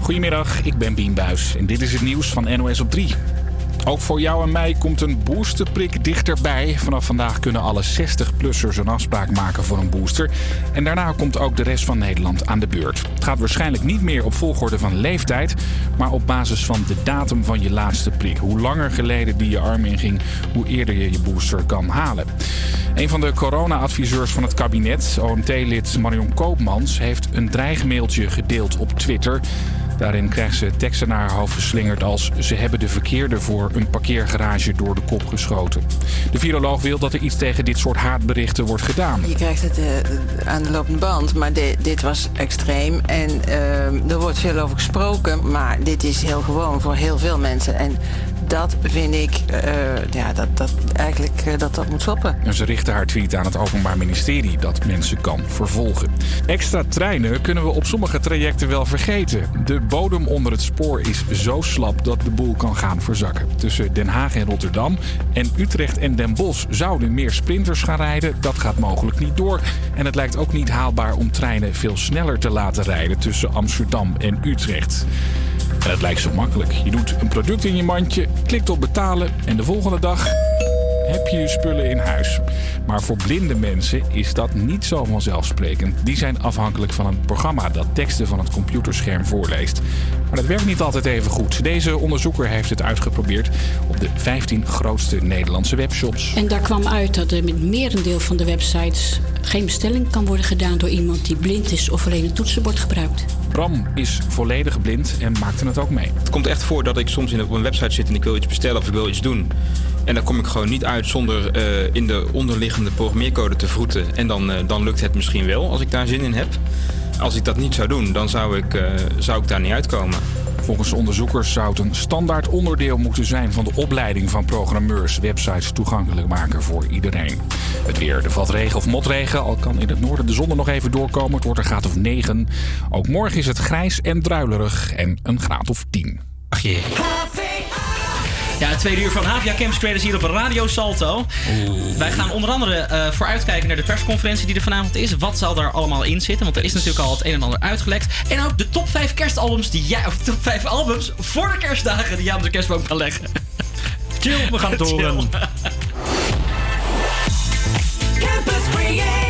Goedemiddag, ik ben Bien Buis en dit is het nieuws van NOS op 3. Ook voor jou en mij komt een boosterprik dichterbij. Vanaf vandaag kunnen alle 60-plussers een afspraak maken voor een booster. En daarna komt ook de rest van Nederland aan de beurt. Het gaat waarschijnlijk niet meer op volgorde van leeftijd, maar op basis van de datum van je laatste prik. Hoe langer geleden die je arm inging, hoe eerder je je booster kan halen. Een van de corona-adviseurs van het kabinet, OMT-lid Marion Koopmans, heeft een dreigmailtje gedeeld op Twitter. Daarin krijgt ze teksten naar haar hoofd geslingerd als... ze hebben de verkeerde voor een parkeergarage door de kop geschoten. De viroloog wil dat er iets tegen dit soort haatberichten wordt gedaan. Je krijgt het eh, aan de lopende band, maar di- dit was extreem. En eh, er wordt veel over gesproken, maar dit is heel gewoon voor heel veel mensen. En dat vind ik, eh, ja, dat, dat eigenlijk eh, dat dat moet stoppen. En ze richten haar tweet aan het Openbaar Ministerie dat mensen kan vervolgen. Extra treinen kunnen we op sommige trajecten wel vergeten. De bodem onder het spoor is zo slap dat de boel kan gaan verzakken. Tussen Den Haag en Rotterdam en Utrecht en Den Bosch zouden meer sprinters gaan rijden. Dat gaat mogelijk niet door. En het lijkt ook niet haalbaar om treinen veel sneller te laten rijden tussen Amsterdam en Utrecht. En het lijkt zo makkelijk. Je doet een product in je mandje, klikt op betalen en de volgende dag heb je je spullen in huis. Maar voor blinde mensen is dat niet zo vanzelfsprekend. Die zijn afhankelijk van een programma dat teksten van het computerscherm voorleest. Maar dat werkt niet altijd even goed. Deze onderzoeker heeft het uitgeprobeerd op de 15 grootste Nederlandse webshops. En daar kwam uit dat er met merendeel van de websites geen bestelling kan worden gedaan door iemand die blind is of alleen een toetsenbord gebruikt. Bram is volledig blind en maakte het ook mee. Het komt echt voor dat ik soms in op een website zit en ik wil iets bestellen of ik wil iets doen. En dan kom ik gewoon niet uit zonder eh, in de onderliggende programmeercode te vroeten. En dan, eh, dan lukt het misschien wel als ik daar zin in heb. Als ik dat niet zou doen, dan zou ik, eh, zou ik daar niet uitkomen. Volgens onderzoekers zou het een standaard onderdeel moeten zijn van de opleiding van programmeurs websites toegankelijk maken voor iedereen. Het weer, er valt regen of motregen, al kan in het noorden de zon er nog even doorkomen. Het wordt een graad of 9. Ook morgen is het grijs en druilerig en een graad of 10. Ach jee. Ja, het tweede uur van Havia Campus Creators hier op Radio Salto. Wij gaan onder andere eh, vooruitkijken naar de persconferentie die er vanavond is. Wat zal daar allemaal in zitten? Want er is natuurlijk al het een en ander uitgelekt. En ook de top 5 kerstalbums die jij, of top 5 albums voor de kerstdagen die jij op de kerstboom kan leggen. Chill, we gaan het horen. Campus Creators,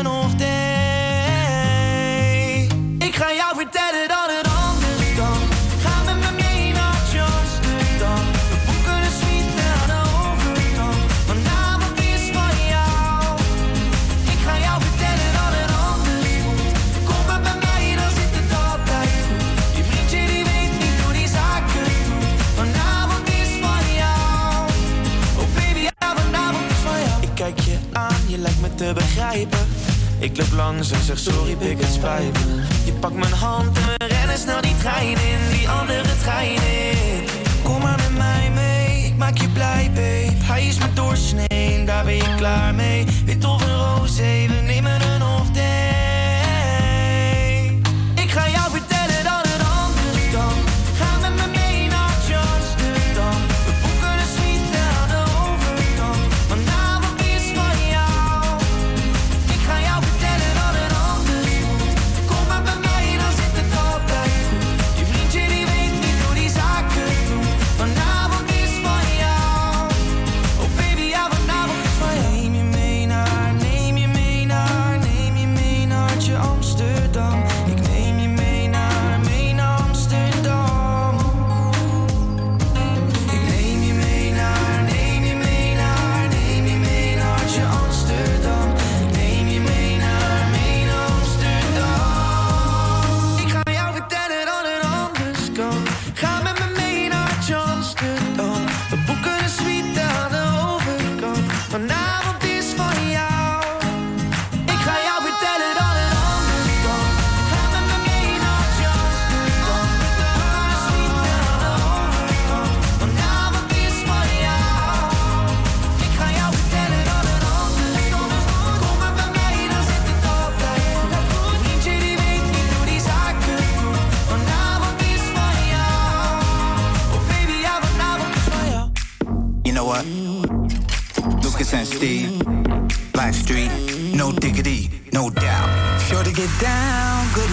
je lijkt me te begrijpen. Ik loop langs en zeg sorry, pik het spijt me. Je pakt mijn hand en we rennen snel die trein in, die andere trein in. Kom maar met mij mee, ik maak je blij, babe. Hij is maar doorsnee, daar ben je klaar mee. Wit of een roze, we nemen een off day.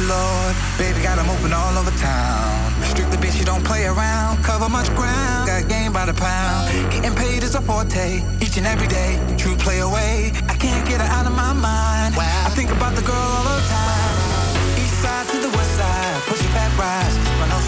Lord. Baby got 'em open all over town. Strictly bitch, you don't play around. Cover much ground, got game by the pound. Getting paid is a forte, each and every day. True play away, I can't get her out of my mind. Wow. I think about the girl all the time. East side to the west side, push it back, rise, but no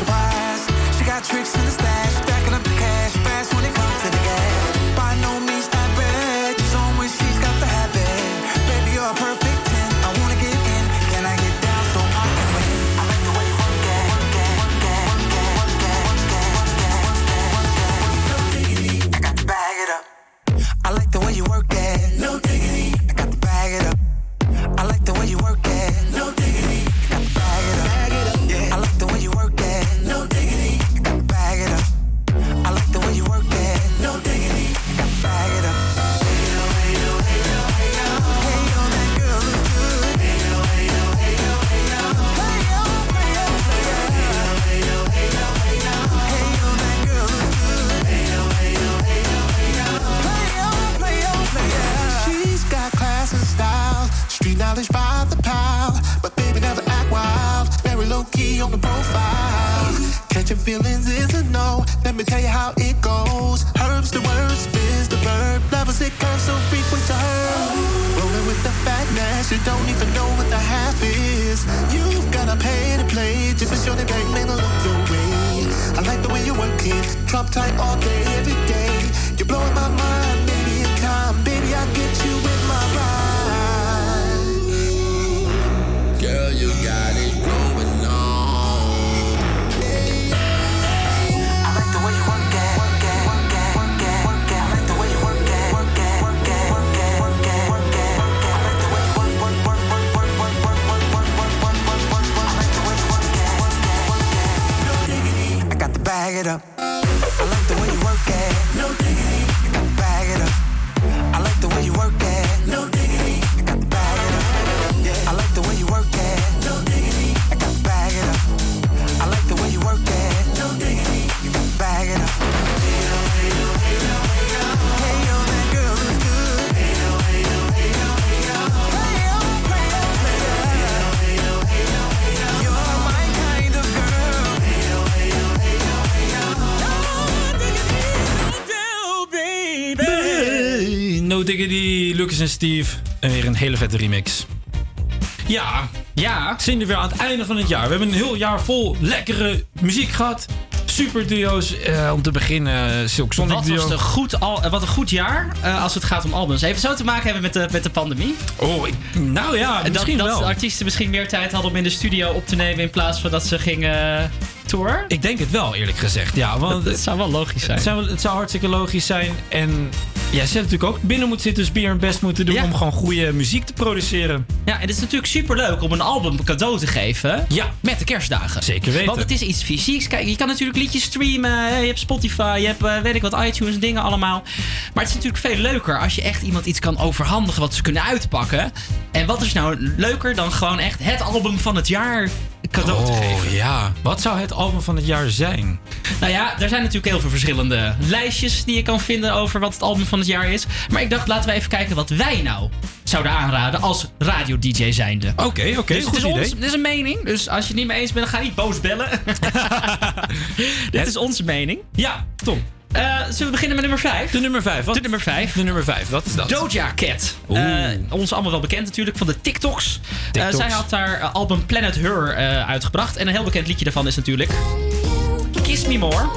Steve. En weer een hele vette remix. Ja, ja. Zijn er weer aan het einde van het jaar. We hebben een heel jaar vol lekkere muziek gehad. Super duo's. Eh, om te beginnen, Silk Sonic Wat, duo. was een goed al, wat een goed jaar eh, als het gaat om albums. Even zo te maken hebben met de, met de pandemie. Oh, ik, nou ja, En misschien dat, wel. dat artiesten misschien meer tijd hadden om in de studio op te nemen in plaats van dat ze gingen tour. Ik denk het wel, eerlijk gezegd. Ja, want Het zou wel logisch zijn. Het zou, het zou hartstikke logisch zijn. En ja, ze hebben natuurlijk ook binnen moeten zitten, dus bier hun best moeten doen om gewoon goede muziek te produceren. Ja, en het is natuurlijk super leuk om een album cadeau te geven. Ja. Met de kerstdagen. Zeker weten. Want het is iets fysieks. Kijk, je kan natuurlijk liedjes streamen. Je hebt Spotify, je hebt eh, weet ik wat, iTunes, dingen allemaal. Maar het is natuurlijk veel leuker als je echt iemand iets kan overhandigen wat ze kunnen uitpakken. En wat is nou leuker dan gewoon echt het album van het jaar cadeau te geven? Oh ja, wat zou het album van het jaar zijn? Nou ja, er zijn natuurlijk heel veel verschillende lijstjes die je kan vinden over wat het album van het jaar is. Maar ik dacht, laten we even kijken wat wij nou zouden aanraden als radio-dj zijnde. Oké, oké, dus goed het is, idee. ons, dit is een mening. Dus als je het niet mee eens bent, dan ga niet boos bellen. dit is onze mening. Ja, Tom. Eh, zullen we beginnen met nummer 5? De nummer 5. Wat? De nummer 5. De nummer 5, wat is dat? Doja Cat. Oeh. Eh, ons allemaal wel bekend natuurlijk van de TikToks. Eh, TikToks. zij had haar album Planet Her uitgebracht. En een heel bekend liedje daarvan is natuurlijk... Kiss Me More.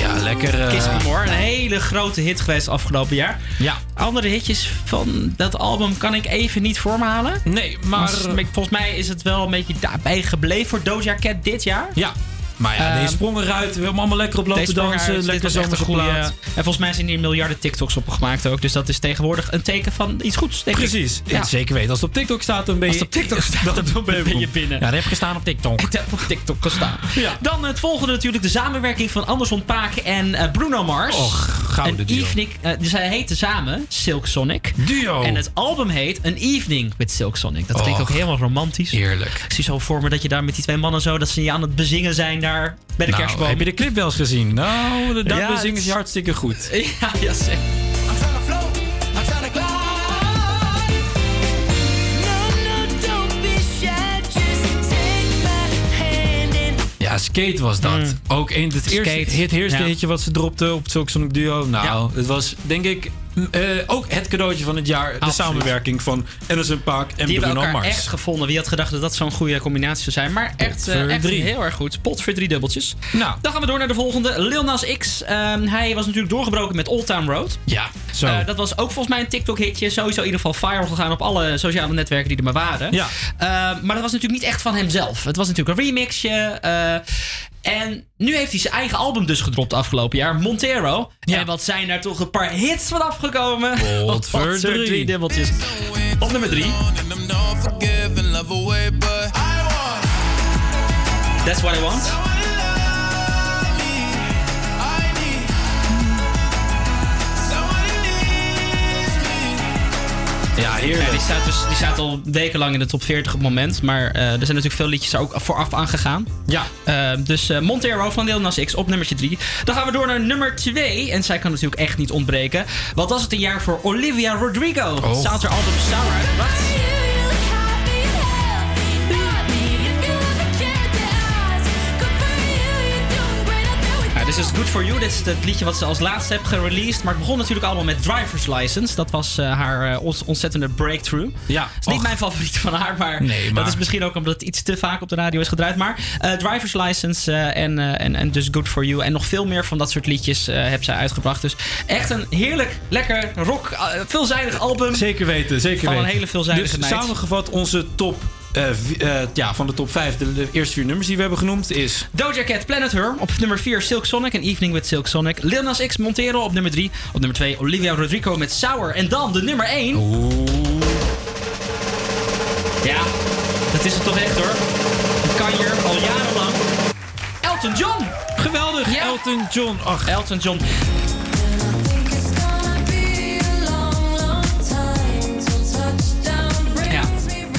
Ja, lekker. eh, Kiss Me More. Een hele grote hit geweest afgelopen jaar. Ja. Andere hitjes van dat album kan ik even niet voor me halen. Nee, maar... Volgens, volgens mij is het wel een beetje daarbij gebleven voor Doja Cat dit jaar. Ja. Maar ja, Ehm, deze sprong eruit. We hebben allemaal lekker op lopen dansen. uit, lekker was echt goede. En volgens mij zijn hier miljarden TikToks op gemaakt ook. Dus dat is tegenwoordig een teken van iets goeds. Precies. Ja. Zeker weten. Als het op TikTok staat, dan ben je... Als het op TikTok staat, dan ben je binnen. Ja, dat heb je gestaan op TikTok. Ik heb op TikTok gestaan. Dan het volgende natuurlijk de samenwerking van Anderson Paak en eh, Bruno Mars. Och, gouden duo. evening, eh, dus zij heten samen Silk Sonic. Duo. En het album heet An Evening with Silk Sonic. Dat klinkt ook helemaal romantisch. Heerlijk. Ik zie zo voor me dat je daar met die twee mannen zo... dat ze je aan het bezingen zijn bij de Nou, kerstboom. heb je de clip wel eens gezien? Nou, de Ja, zingen ze hartstikke goed. Ja, ja, zeker. Ja, Skate was dat. Ook een, het eerste, Mm. Skate, het eerste ja. hitje wat ze dropte op Sonic Duo. Nou, het was denk ik eh, ook het cadeautje van het jaar. De samenwerking van Anderson Paak en Die Bruno elkaar Mars. echt gevonden. Wie had gedacht dat dat zo'n goede combinatie zou zijn. Maar echt, drie. heel erg goed. Pot voor drie dubbeltjes. Nou. Dan gaan we door naar de volgende. Lil Nas X. Ehm, hij was natuurlijk doorgebroken met Old Town Road. Ja, zo. Eh, dat was ook volgens mij een TikTok-hitje. Sowieso in ieder geval viral gegaan op alle sociale netwerken die er maar waren. Ja. Maar dat was natuurlijk niet echt van hemzelf. Het was natuurlijk een remixje. En nu heeft hij zijn eigen album dus gedropt afgelopen jaar. Montero. En wat zijn daar toch een paar hits van afgekomen. Wat voor drie. drie dubbeltjes. Op nummer drie. That's what I want. Ja, heerlijk. die, staat dus, die staat al wekenlang in de top 40 op het moment. Maar eh, er zijn natuurlijk veel liedjes ook vooraf aangegaan. Ja. dus eh, Montero van Lil Nas X op nummertje 3. Dan gaan we door naar nummer 2. En zij kan natuurlijk echt niet ontbreken. Wat was het een jaar voor Olivia Rodrigo? Oh. Had haar album Sour uitgebracht. This is Good For You. Dit is het liedje wat ze als laatste heeft gereleased. Maar het begon natuurlijk allemaal met Driver's License. Dat was eh, haar eh, ontzettende breakthrough. Ja. Het is niet mijn favoriet van haar, maar, Nee, maar- dat is misschien ook omdat het iets te vaak op de radio is gedraaid. Maar eh, Driver's License en, en, en dus Good For You. En nog veel meer van dat soort liedjes heeft zij uitgebracht. Dus echt een heerlijk, lekker rock, veelzijdig album. Zeker weten, zeker Van een weten. hele veelzijdige dus meid. samengevat, onze top... eh, eh, ja, van de top 5, de, de eerste vier nummers die we hebben genoemd, is... Doja Cat, Planet Her. Op nummer 4 Silk Sonic en Evening with Silk Sonic. Lil Nas X, Montero op nummer 3. Op nummer 2 Olivia Rodrigo met Sour. En dan de nummer 1. Ja, dat is het toch echt hoor. Die kan hier al jarenlang. Elton John. Geweldig, Elton John. Ach. Elton John.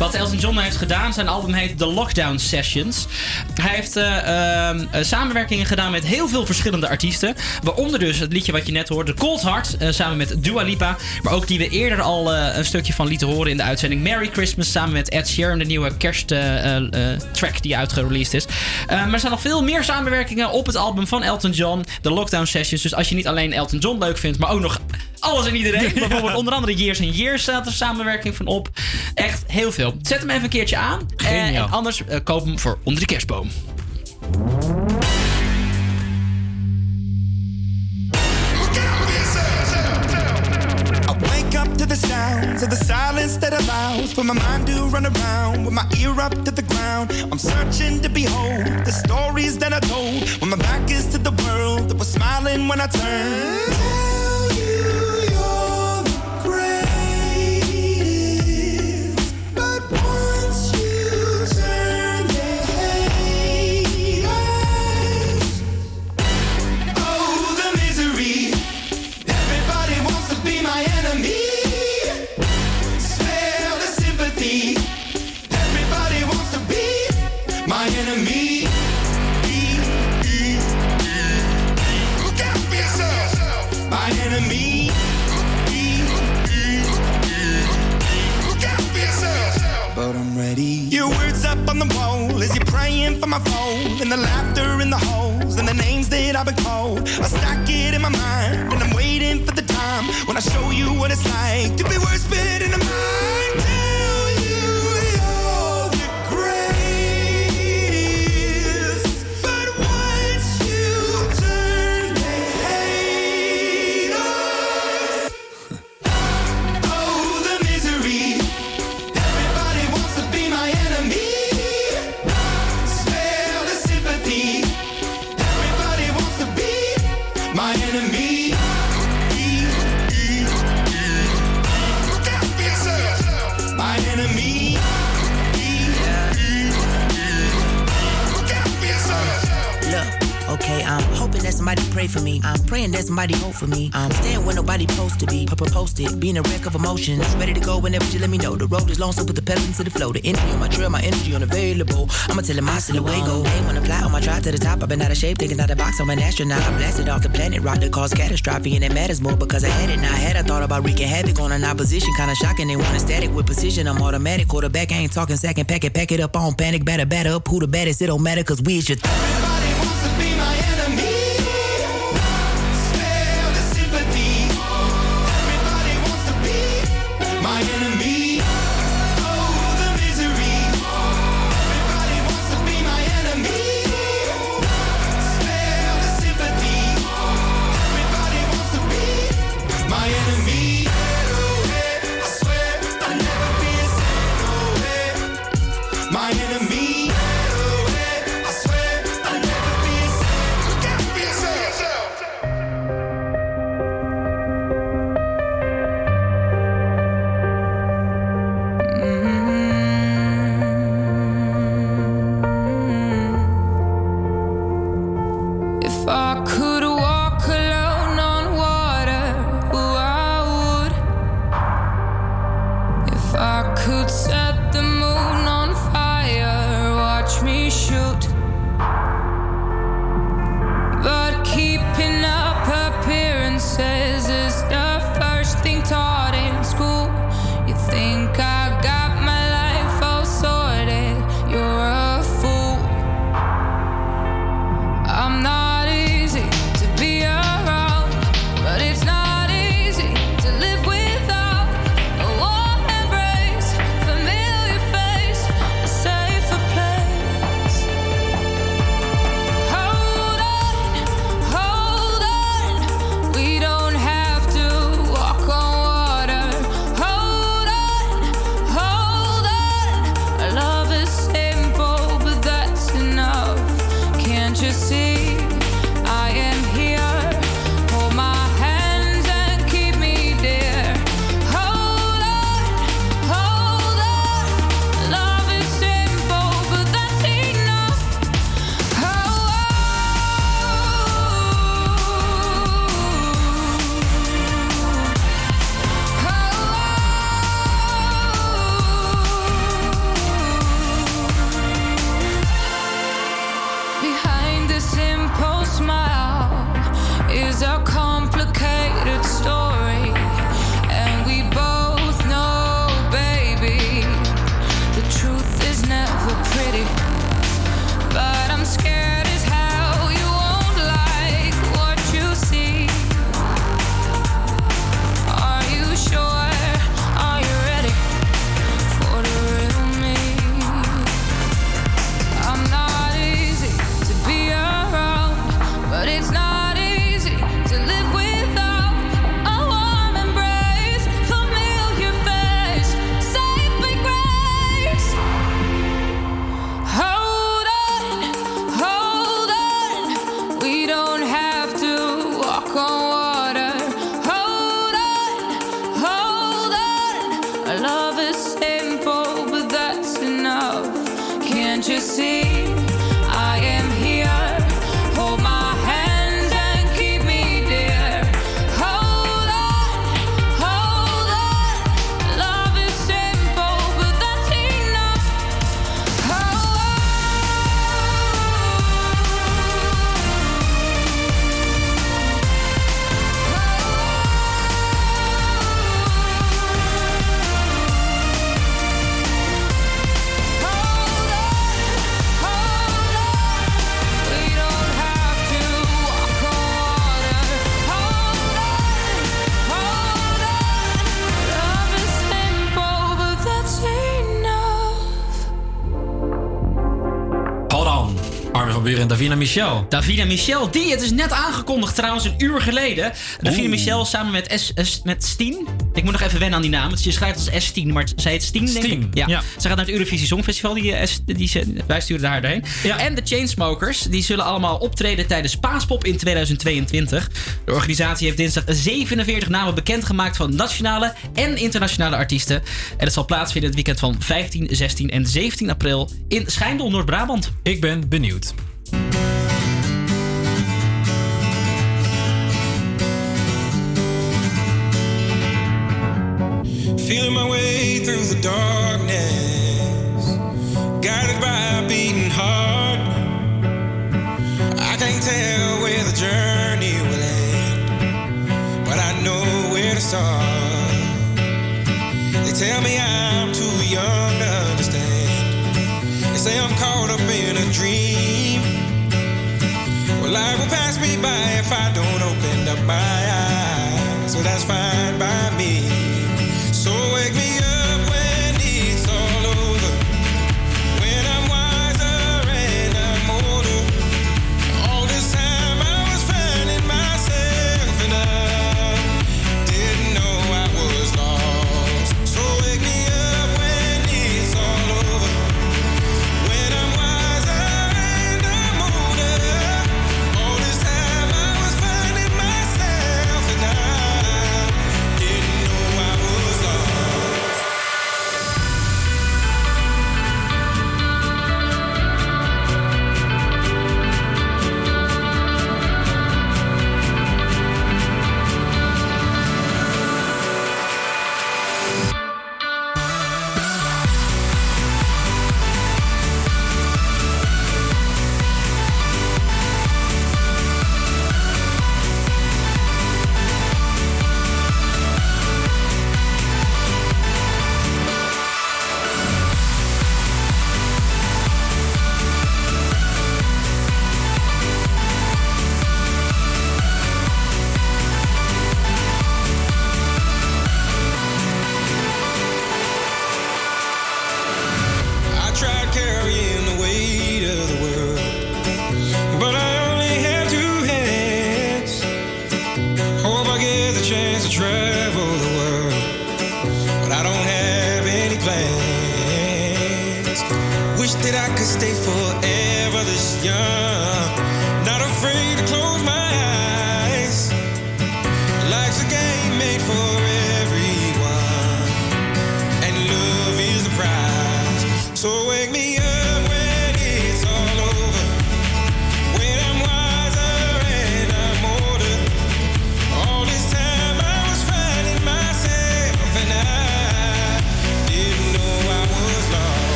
Wat Elton John heeft gedaan, zijn album heet The Lockdown Sessions. Hij heeft eh, ehm, eh, samenwerkingen gedaan met heel veel verschillende artiesten. Waaronder dus het liedje wat je net hoorde, Cold Heart, eh, samen met Dua Lipa. Maar ook die we eerder al een stukje van lieten horen in de uitzending Merry Christmas. Samen met Ed Sheeran, de nieuwe kersttrack die uitgereleased is. Maar er zijn nog veel meer samenwerkingen op het album van Elton John, The Lockdown Sessions. Dus als je niet alleen Elton John leuk vindt, maar ook nog alles en iedereen. Bijvoorbeeld onder andere Years and Years staat er samenwerking van op. Echt heel veel. Zet hem even een keertje aan. Eh, Geniaal. en anders eh, koop hem voor onder de kerstboom. I wake up to the sounds of the silence that allows for my mind to run around with my ear up to the ground. I'm searching to behold the stories that I told when my back is to the world that was smiling when I turned. Being a wreck of emotions. Ready to go whenever you let me know. The road is long, so put the pedal into the flow. The energy on my trail, my energy unavailable. I'ma tell him my silhouette go. Hey, when I fly on my drive to the top, I've been out of shape, thinking out the box. I'm an astronaut. I blasted off the planet, rock that caused catastrophe, and it matters more because I had it. Now I had I thought about wreaking havoc on an opposition, kinda shocking. They want a static with precision. I'm automatic, quarterback. I ain't talking second, pack it, pack it up on panic, batter, batter up. Who the baddest? It don't matter, cause we is your. Everybody Davina Michel, die, het is net aangekondigd trouwens, een uur geleden. Davina Michel samen met, S, met Stien. Ik moet nog even wennen aan die naam. Je schrijft als S10, maar zij heet Stien, denk ik. Ja. ja. Ze gaat naar het Eurovisie Songfestival, die, eh, die, wij sturen daar heen. Ja. En de Chainsmokers, die zullen allemaal optreden tijdens Paaspop in 2022. De organisatie heeft dinsdag 47 namen bekendgemaakt van nationale en internationale artiesten. En het zal plaatsvinden het weekend van 15, 16 en 17 april in Schijndel, Noord-Brabant. Ik ben benieuwd.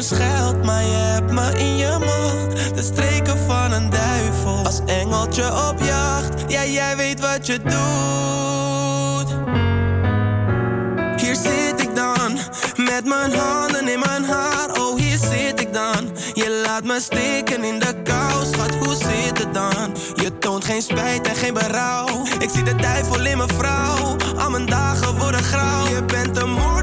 dus maar je hebt me in je macht. De streken van een duivel, als engeltje op jacht. Ja, jij weet wat je doet. Hier zit ik dan, met mijn handen in mijn haar. Oh, hier zit ik dan. Je laat me steken in de kou, schat, hoe zit het dan? Je toont geen spijt en geen berouw. Ik zie de duivel in mijn vrouw, al mijn dagen worden grauw. Je bent een moord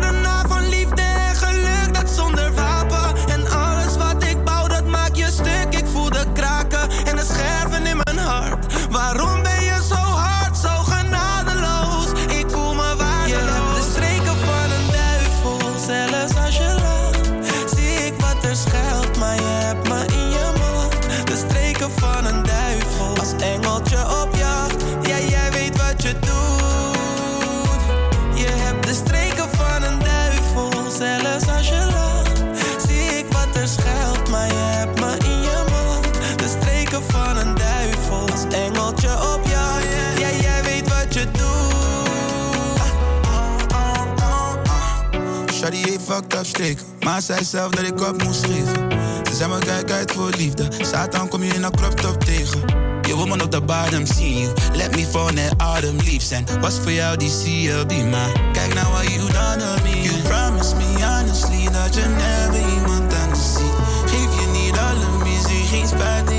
fucked up streken, maar zei zelf dat ik op moest geven. Ze zei me kijk uit voor liefde, Satan kom je in een crop tegen. Je woman op de bottom you, let me fall net autumn leaves. En was voor jou die CLB, maar kijk nou what you done to me. You promised me honestly dat je never iemand anders ziet. Geef je niet alle miserie, geen spijt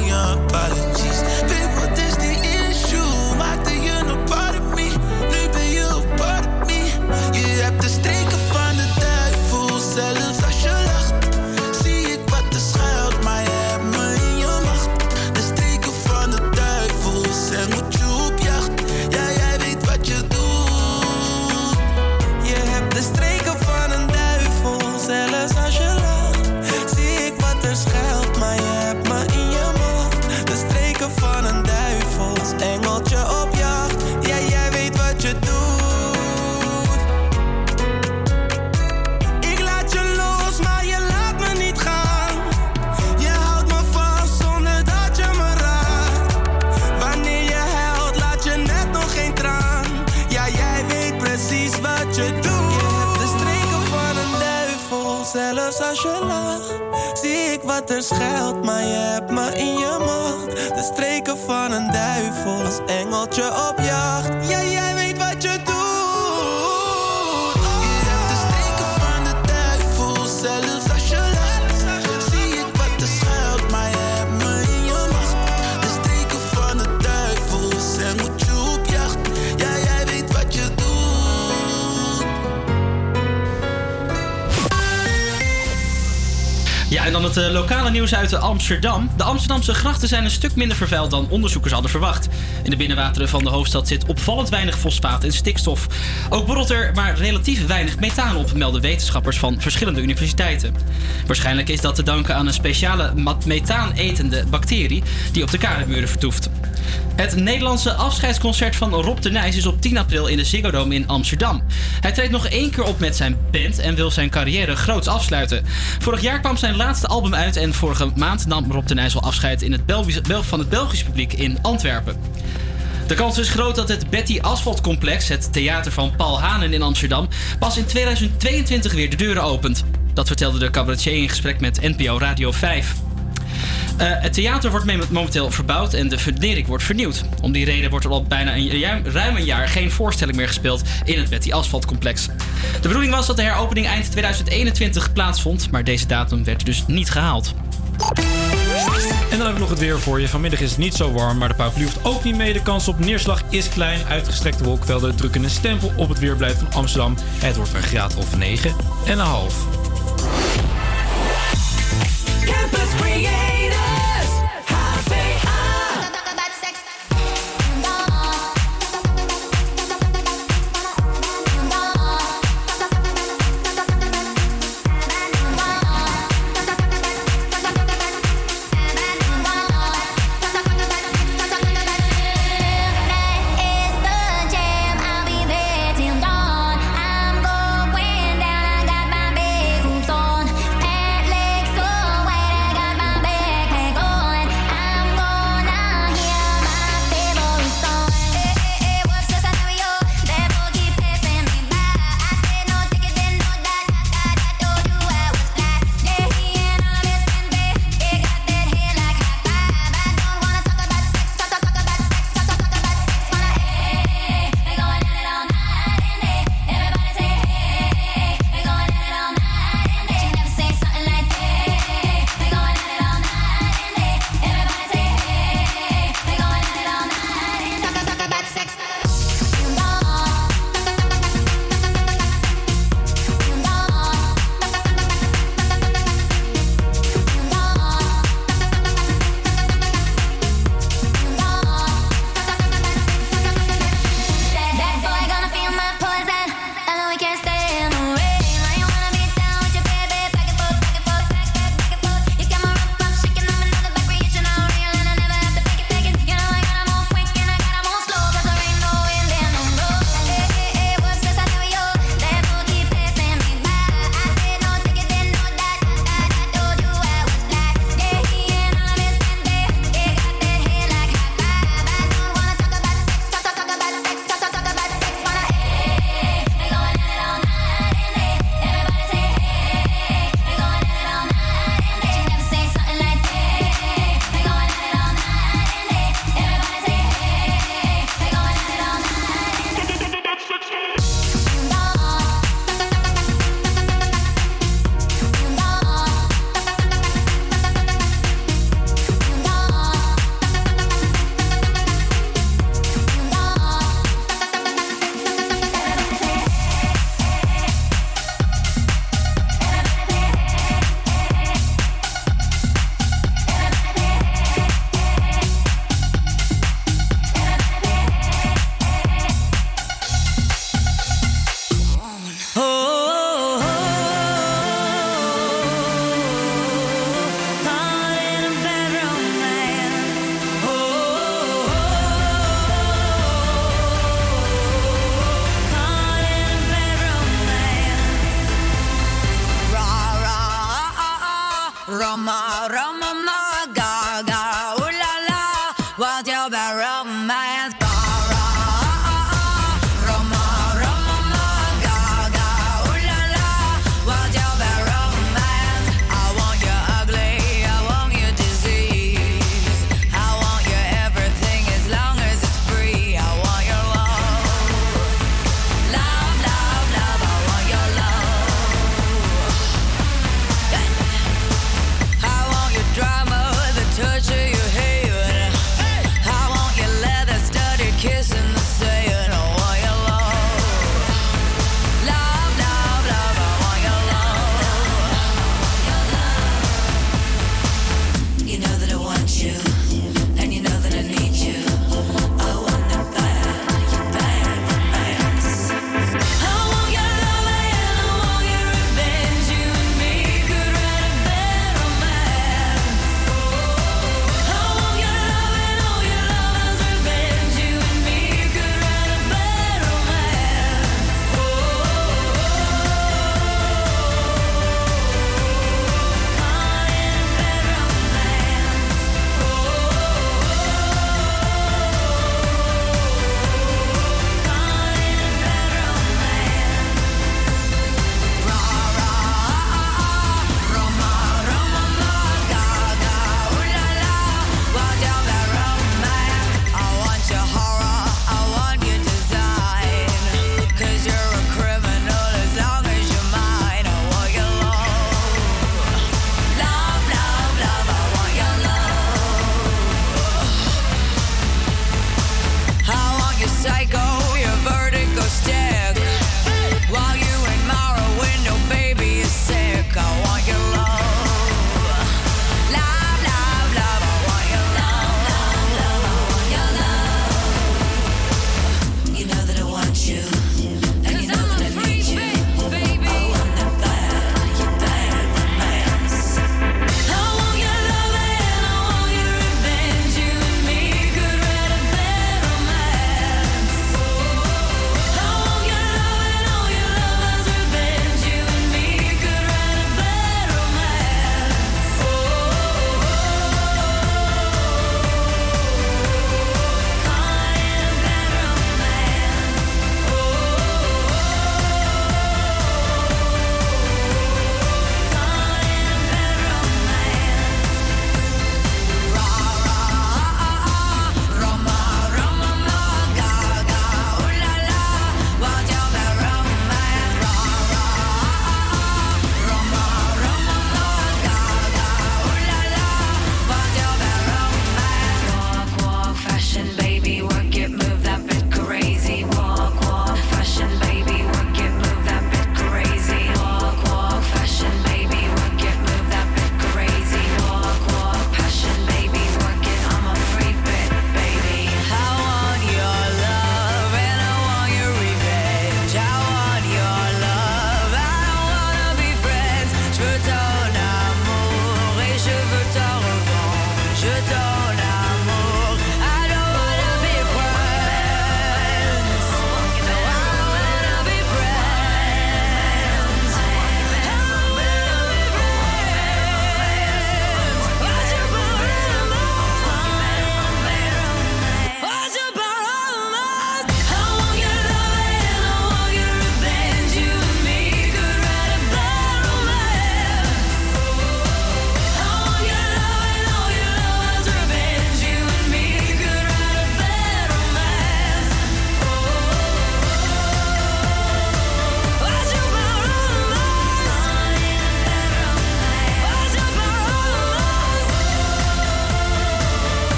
Er schuilt, maar je hebt me in je macht. De streken van een duivel, als engeltje op jacht. Het eh, lokale nieuws uit Amsterdam. De Amsterdamse grachten zijn een stuk minder vervuild dan onderzoekers hadden verwacht. In de binnenwateren van de hoofdstad zit opvallend weinig fosfaat en stikstof. Ook borrelt er maar relatief weinig methaan op, melden wetenschappers van verschillende universiteiten. Waarschijnlijk is dat te danken aan een speciale methaan-etende bacterie die op de kadermuren vertoeft. Het Nederlandse afscheidsconcert van Rob de Nijs is op 10 april in de Ziggo Dome in Amsterdam. Hij treedt nog één keer op met zijn band en wil zijn carrière groots afsluiten. Vorig jaar kwam zijn laatste album uit en vorige maand nam Rob de Nijs al afscheid in het Belgisch, Bel- van het Belgisch publiek in Antwerpen. De kans is groot dat het Betty Asphalt Complex, het theater van Paul Hanen in Amsterdam, pas in 2022 weer de deuren opent. Dat vertelde de cabaretier in gesprek met NPO Radio 5. Eh, het theater wordt me- momenteel verbouwd en de fundering wordt vernieuwd. Om die reden wordt er al bijna een, ruim, een jaar geen voorstelling meer gespeeld in het Betty Asphalt complex. De bedoeling was dat de heropening eind 2021 plaatsvond, maar deze datum werd dus niet gehaald. En dan hebben we nog het weer voor je. Vanmiddag is het niet zo warm, maar de paraplu hoeft ook niet mee. De kans op neerslag is klein. Uitgestrekte wolkenvelden drukken een stempel op het weerbeleid van Amsterdam. Het wordt een graad of 9 en een half. Campus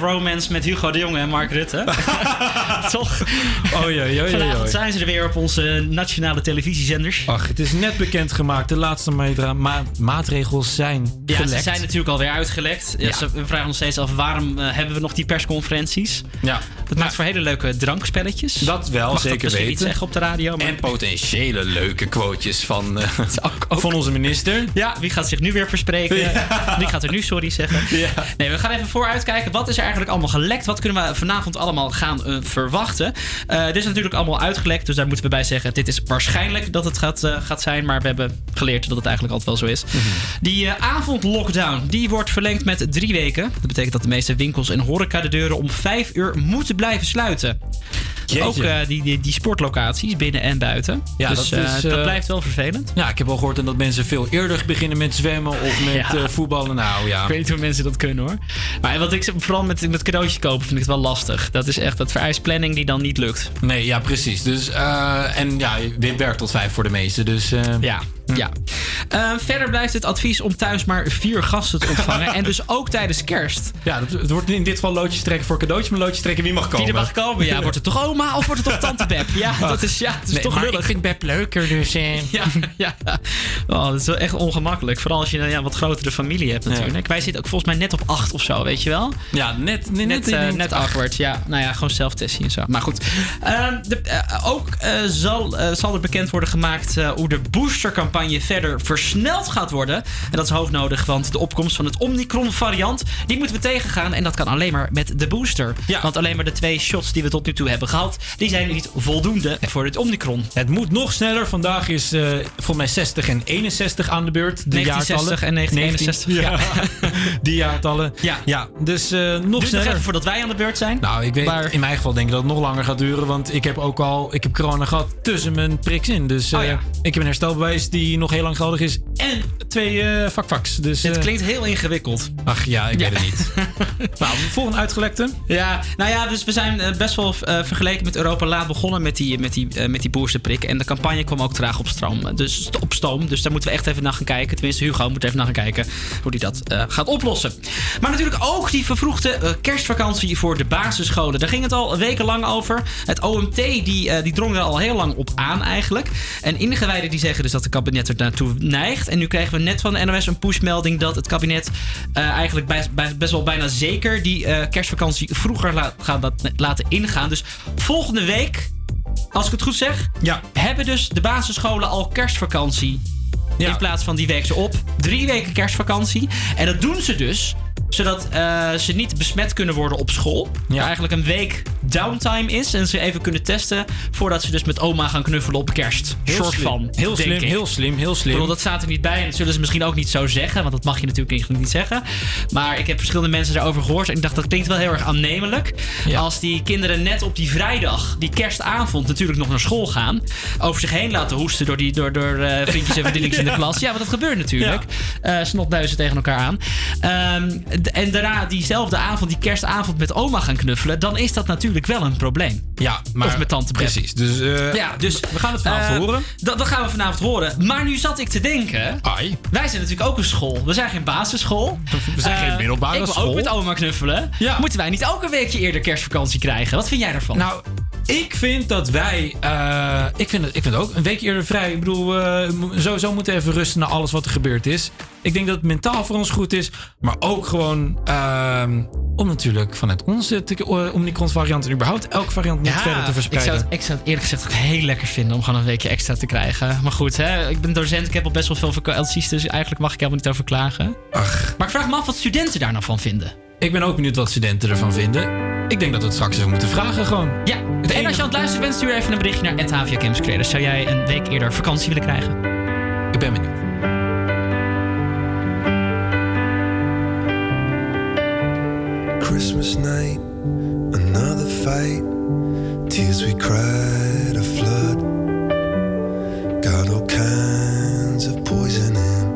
bad romance met Hugo de Jonge en Mark Rutte. Toch? Oh ja, ja, ja. Vanavond zijn ze er weer op onze nationale televisiezenders. Ach, het is net bekendgemaakt. De laatste ma- maatregels zijn Ja, gelekt. ze zijn natuurlijk alweer uitgelekt. Ja, Ja. Ze we vragen ons steeds af waarom eh, hebben we nog die persconferenties. Ja. Dat maakt voor hele leuke drankspelletjes. Dat wel, Mag zeker dat weten. niet zeggen op de radio. Maar... En potentiële leuke quotejes van, eh, van onze minister. Ja, wie gaat zich nu weer verspreken? Wie gaat er nu sorry zeggen? Nee, we gaan even vooruitkijken. Wat is er eigenlijk allemaal gelekt? Wat kunnen we vanavond allemaal gaan eh, verwachten? Eh, dit is natuurlijk allemaal uitgelekt, dus daar moeten we bij zeggen... dit is waarschijnlijk dat het gaat, eh, gaat zijn... maar we hebben geleerd dat het eigenlijk altijd wel zo is. Mhm. Die eh, avondlockdown die wordt verlengd met drie weken. Dat betekent dat de meeste winkels en horeca de deuren om vijf uur moeten blijven sluiten. Jeetje. Ook die, die, die sportlocaties binnen en buiten. Ja, dus dat dat blijft wel vervelend. Ja, ik heb al gehoord dat mensen veel eerder beginnen met zwemmen of met Ja. voetballen. Nou ja. Ik weet niet hoe mensen dat kunnen hoor. Maar wat ik vooral met, met cadeautje kopen vind ik het wel lastig. Dat is echt, dat vereist planning die dan niet lukt. Nee, ja, precies. Dus, eh, en ja, dit werkt tot vijf voor de meesten. Dus, eh, Ja, ja. Eh, verder blijft het advies om thuis maar vier gasten te ontvangen. en dus ook tijdens kerst. Ja, het, wordt in dit geval loodjes trekken voor cadeautjes, maar loodjes trekken wie mag komen. Wie er mag komen, ja. Wordt het toch oma of wordt het toch tante Beb? Ja, dat is, ja, het is Nee, toch maar lullig. ik vind Beb leuker, dus... eh, Ja, ja. Oh, dat is wel echt ongemakkelijk. Vooral als je een ja, wat grotere familie hebt natuurlijk. Wij zitten ook volgens mij net op acht of zo, weet je wel? Ja, net, net, Net, net, eh, net net acht. awkward, ja. Nou ja, gewoon zelftesting en zo. Maar goed. Ehm, de, eh, ook eh, zal, zal er bekend worden gemaakt hoe de boostercampagne verder versneld gaat worden. En dat is hoognodig, want de opkomst van het Omicron-variant... die moeten we tegengaan. En dat kan alleen maar met de booster. Want alleen maar de twee shots die we tot nu toe hebben gehad... die zijn niet voldoende voor het Omicron. Het moet nog sneller. Vandaag is eh volgens mij 60 en 61 aan de beurt. De 1960 en 1961, 19, ja. Die jaartallen. Ja. ja dus eh, nog Duurt nog sneller. even voordat wij aan de beurt zijn. Nou, ik weet, Maar- in mijn geval denk ik dat het nog langer gaat duren. Want ik heb ook al ik heb corona gehad tussen mijn priks in. Dus Oh eh, ja. ik heb een herstelbewijs die nog heel lang geldig is. En twee eh vakvaks. Dus, Het eh, klinkt heel ingewikkeld. Ach ja, ik Ja. weet het niet. nou, volgende uitgelekte. Ja, nou ja, dus we zijn eh, best wel vergeleken met Europa laat begonnen met die, met die, met die boosterprik. En de campagne kwam ook traag op stroom. Dus op stoom. Dus daar moeten we echt even naar gaan kijken. Tenminste, Hugo moet even naar gaan kijken hoe hij dat gaat oplossen. Maar natuurlijk ook die vervroegde kerstvakantie voor de basisscholen. Daar ging het al wekenlang over. Het OMT die, die drong er al heel lang op aan eigenlijk. En ingewijden die zeggen dus dat het kabinet er naartoe neigt. En nu kregen we net van de NOS een pushmelding dat het kabinet eh, eigenlijk bij, bij- best wel bijna zeker die eh, kerstvakantie vroeger laat, gaat dat- laten ingaan. Dus volgende week, als ik het goed zeg, ja. hebben dus de basisscholen al kerstvakantie. In plaats van die week ze op. Drie weken kerstvakantie. En dat doen ze dus zodat eh, ze niet besmet kunnen worden op school. Er eigenlijk een week downtime is. En ze even kunnen testen voordat ze dus met oma gaan knuffelen op kerst. Heel soort slim. van. Heel slim, ik. heel slim, heel slim. Ik bedoel, dat staat er niet bij. En dat zullen ze misschien ook niet zo zeggen. Want dat mag je natuurlijk eigenlijk niet zeggen. Maar ik heb verschillende mensen daarover gehoord. En ik dacht, dat klinkt wel heel erg aannemelijk. Als die kinderen net op die vrijdag, die kerstavond, natuurlijk nog naar school gaan. Over zich heen laten hoesten door, die, door, door eh, vriendjes en vriendinnetjes in de Ja. klas. Ja, want dat gebeurt natuurlijk. Eh snotneuzen tegen elkaar aan. Ehm, en daarna diezelfde avond, die kerstavond met oma gaan knuffelen. Dan is dat natuurlijk wel een probleem. Ja, maar Of met tante Beb. Precies. Dus, eh, Ja, dus we gaan het vanavond eh, horen. Dat, dat gaan we vanavond horen. Maar nu zat ik te denken. Wij zijn natuurlijk ook een school. We zijn geen basisschool. We zijn geen Eh, middelbare ik wil school. ook met oma knuffelen. Moeten wij niet ook een weekje eerder kerstvakantie krijgen? Wat vind jij daarvan? Nou, ik vind dat wij. ik, vind het, ik vind het ook een week eerder vrij. Ik bedoel, we mo- sowieso moeten even rusten na alles wat er gebeurd is. Ik denk dat het mentaal voor ons goed is. Maar ook gewoon ehm, om natuurlijk vanuit onze eh, Omicron-variant en überhaupt elke variant niet verder te ik verspreiden. zou, het, ik zou het eerlijk gezegd ook heel lekker vinden om gewoon een weekje extra te krijgen. Maar goed, hè, ik ben docent, ik heb al best wel veel vakanties, dus eigenlijk mag ik helemaal niet over klagen. Maar ik vraag me af wat studenten daar nou van vinden. Ik ben ook benieuwd wat studenten ervan vinden. Ik denk dat we het straks even moeten vragen gewoon. Ja, en als je aan het luisteren bent, stuur even een berichtje naar HVA Campus Creators. Zou jij een week eerder vakantie willen krijgen? Ik ben benieuwd. Christmas night, another fight. Tears we cried a flood. Got all kinds of poison in,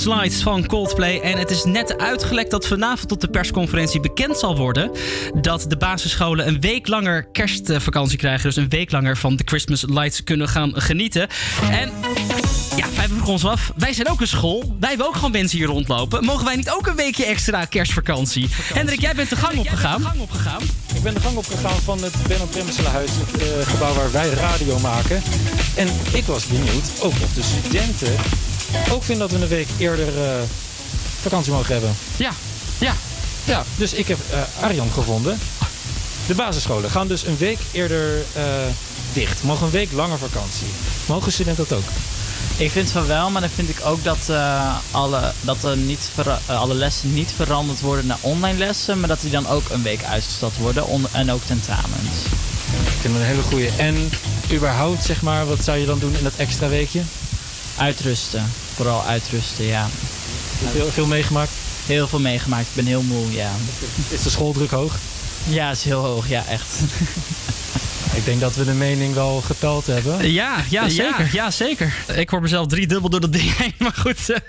Christmas Lights van Coldplay. En het is net uitgelekt dat vanavond op de persconferentie bekend zal worden... dat de basisscholen een week langer kerstvakantie krijgen. Dus een week langer van de Christmas Lights kunnen gaan genieten. En ja, wij vroegen ons af. Wij zijn ook een school. Wij hebben ook gewoon mensen hier rondlopen. Mogen wij niet ook een weekje extra kerstvakantie? Hendrik, jij bent de gang opgegaan. Ik ben de gang opgegaan van het Benno Premselenhuis, het eh, gebouw waar wij radio maken. En ik was benieuwd, ook of de studenten ook vinden dat we een week eerder eh, vakantie mogen hebben. Ja, ja. Ja, dus ik heb eh, Arjan gevonden. De basisscholen gaan dus een week eerder eh, dicht. Mogen een week langer vakantie. Mogen studenten dat ook? Ik vind van wel, maar dan vind ik ook dat, eh, alle, dat er niet alle lessen niet veranderd worden naar online lessen, maar dat die dan ook een week uitgesteld worden en ook tentamens. Ik vind het een hele goeie. En überhaupt, zeg maar, wat zou je dan doen in dat extra weekje? Uitrusten, vooral uitrusten, ja. Veel, veel meegemaakt? Heel veel meegemaakt, ik ben heel moe, ja. Is de schooldruk hoog? Ja, is heel hoog, ja, echt. Ik denk dat we de mening wel geteld hebben. Ja, ja, zeker. Ja, zeker. Ik hoor mezelf drie dubbel door dat ding heen, maar goed.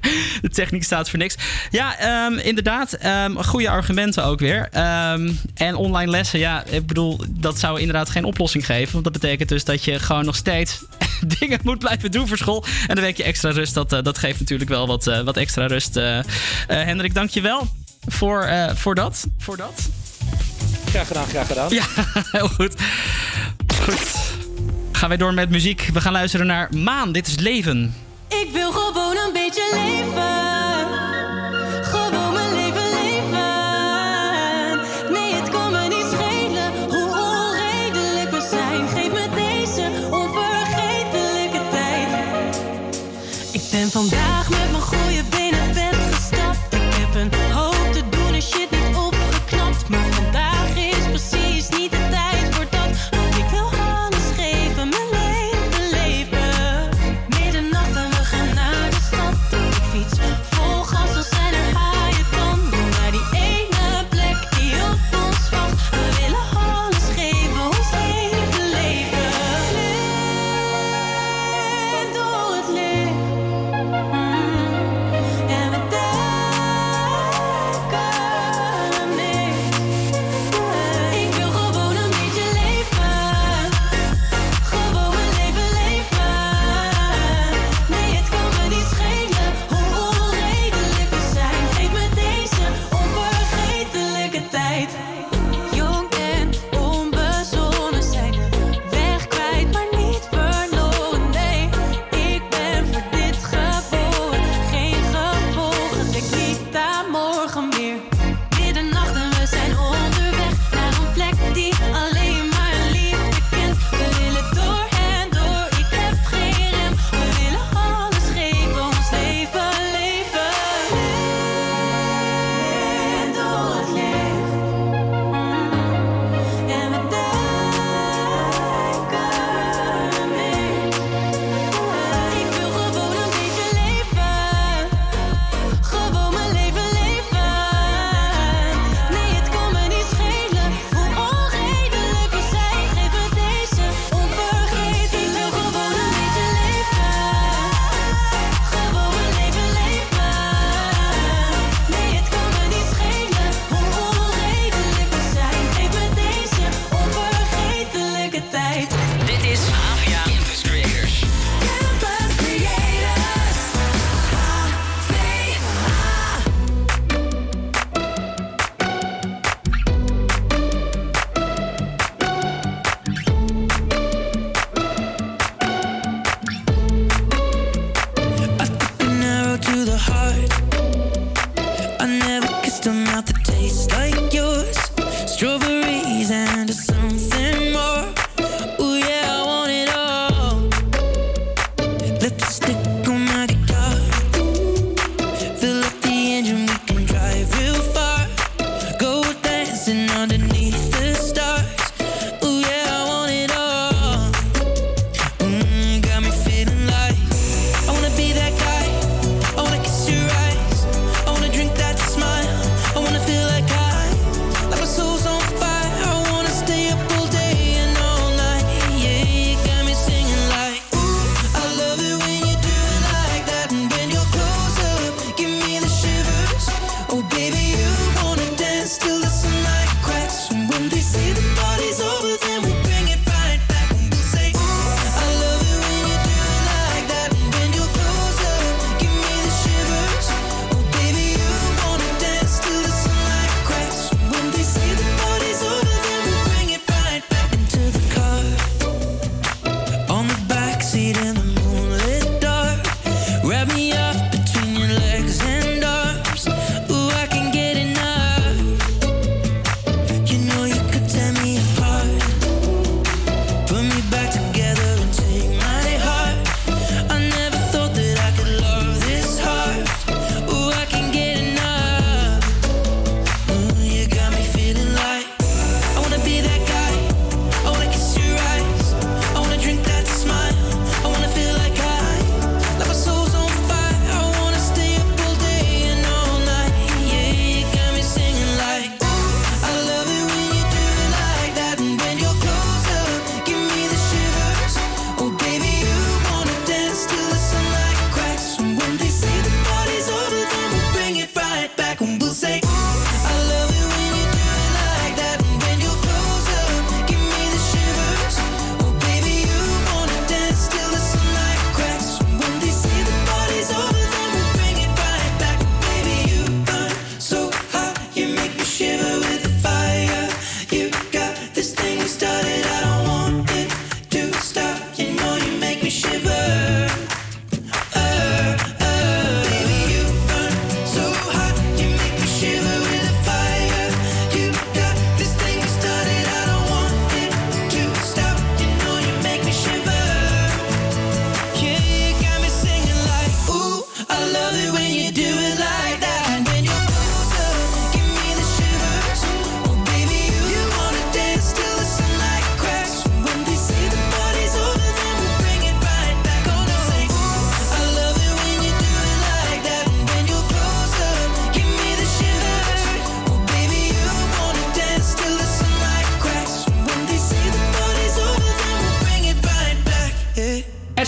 De techniek staat voor niks. Ja, ehm, inderdaad. ehm, goede argumenten ook weer. Ehm, en online lessen, ja, ik bedoel, dat zou inderdaad geen oplossing geven. Want dat betekent dus dat je gewoon nog steeds dingen moet blijven doen voor school. En een weekje extra rust, dat, eh, dat geeft natuurlijk wel wat, eh, wat extra rust. Eh, Hendrik, dank je wel voor, voor dat. Voor dat. Graag gedaan, graag gedaan. Ja, heel goed. Goed. Gaan wij door met muziek. We gaan luisteren naar Maan. Dit is Leven. Ik wil gewoon een beetje leven.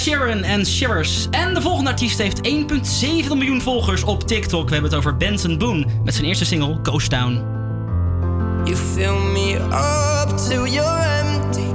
Sharon en Shivers. En de volgende artiest heeft 1,7 miljoen volgers op TikTok. We hebben het over Benson Boone met zijn eerste single Ghost Town. You fill me up empty.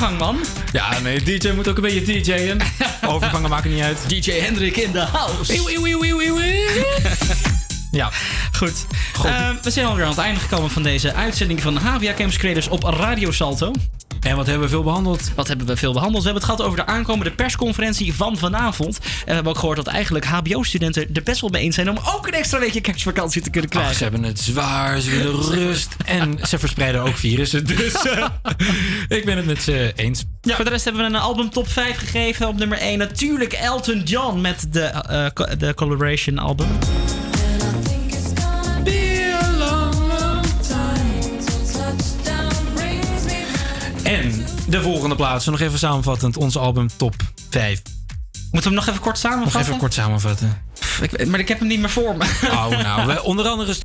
Overgang, man. Ja, nee, DJ moet ook een beetje DJ'en. Overgangen maken niet uit. DJ Hendrik in de house. Ja. Goed. Eh, we zijn alweer aan het einde gekomen van deze uitzending van HVA Campus Creators op Radio Salto. En wat hebben we veel behandeld? Wat hebben we veel behandeld? We hebben het gehad over de aankomende persconferentie van vanavond. En we hebben ook gehoord dat eigenlijk HBO-studenten er best wel mee eens zijn om ook een extra weekje kerstvakantie te kunnen krijgen. Ach, ze hebben het zwaar, ze willen rust. En ze verspreiden ook virussen. Dus eh, ik ben het met ze eens. Ja. Voor de rest hebben we een album top 5 gegeven. Op nummer 1 natuurlijk Elton John met de, co- de collaboration album. En de volgende plaats, nog even samenvattend, ons album top 5. Moeten we hem nog even kort Nog samenvatten? even kort samenvatten. Ik, maar ik heb hem niet meer voor me. Oh, nou, we, onder andere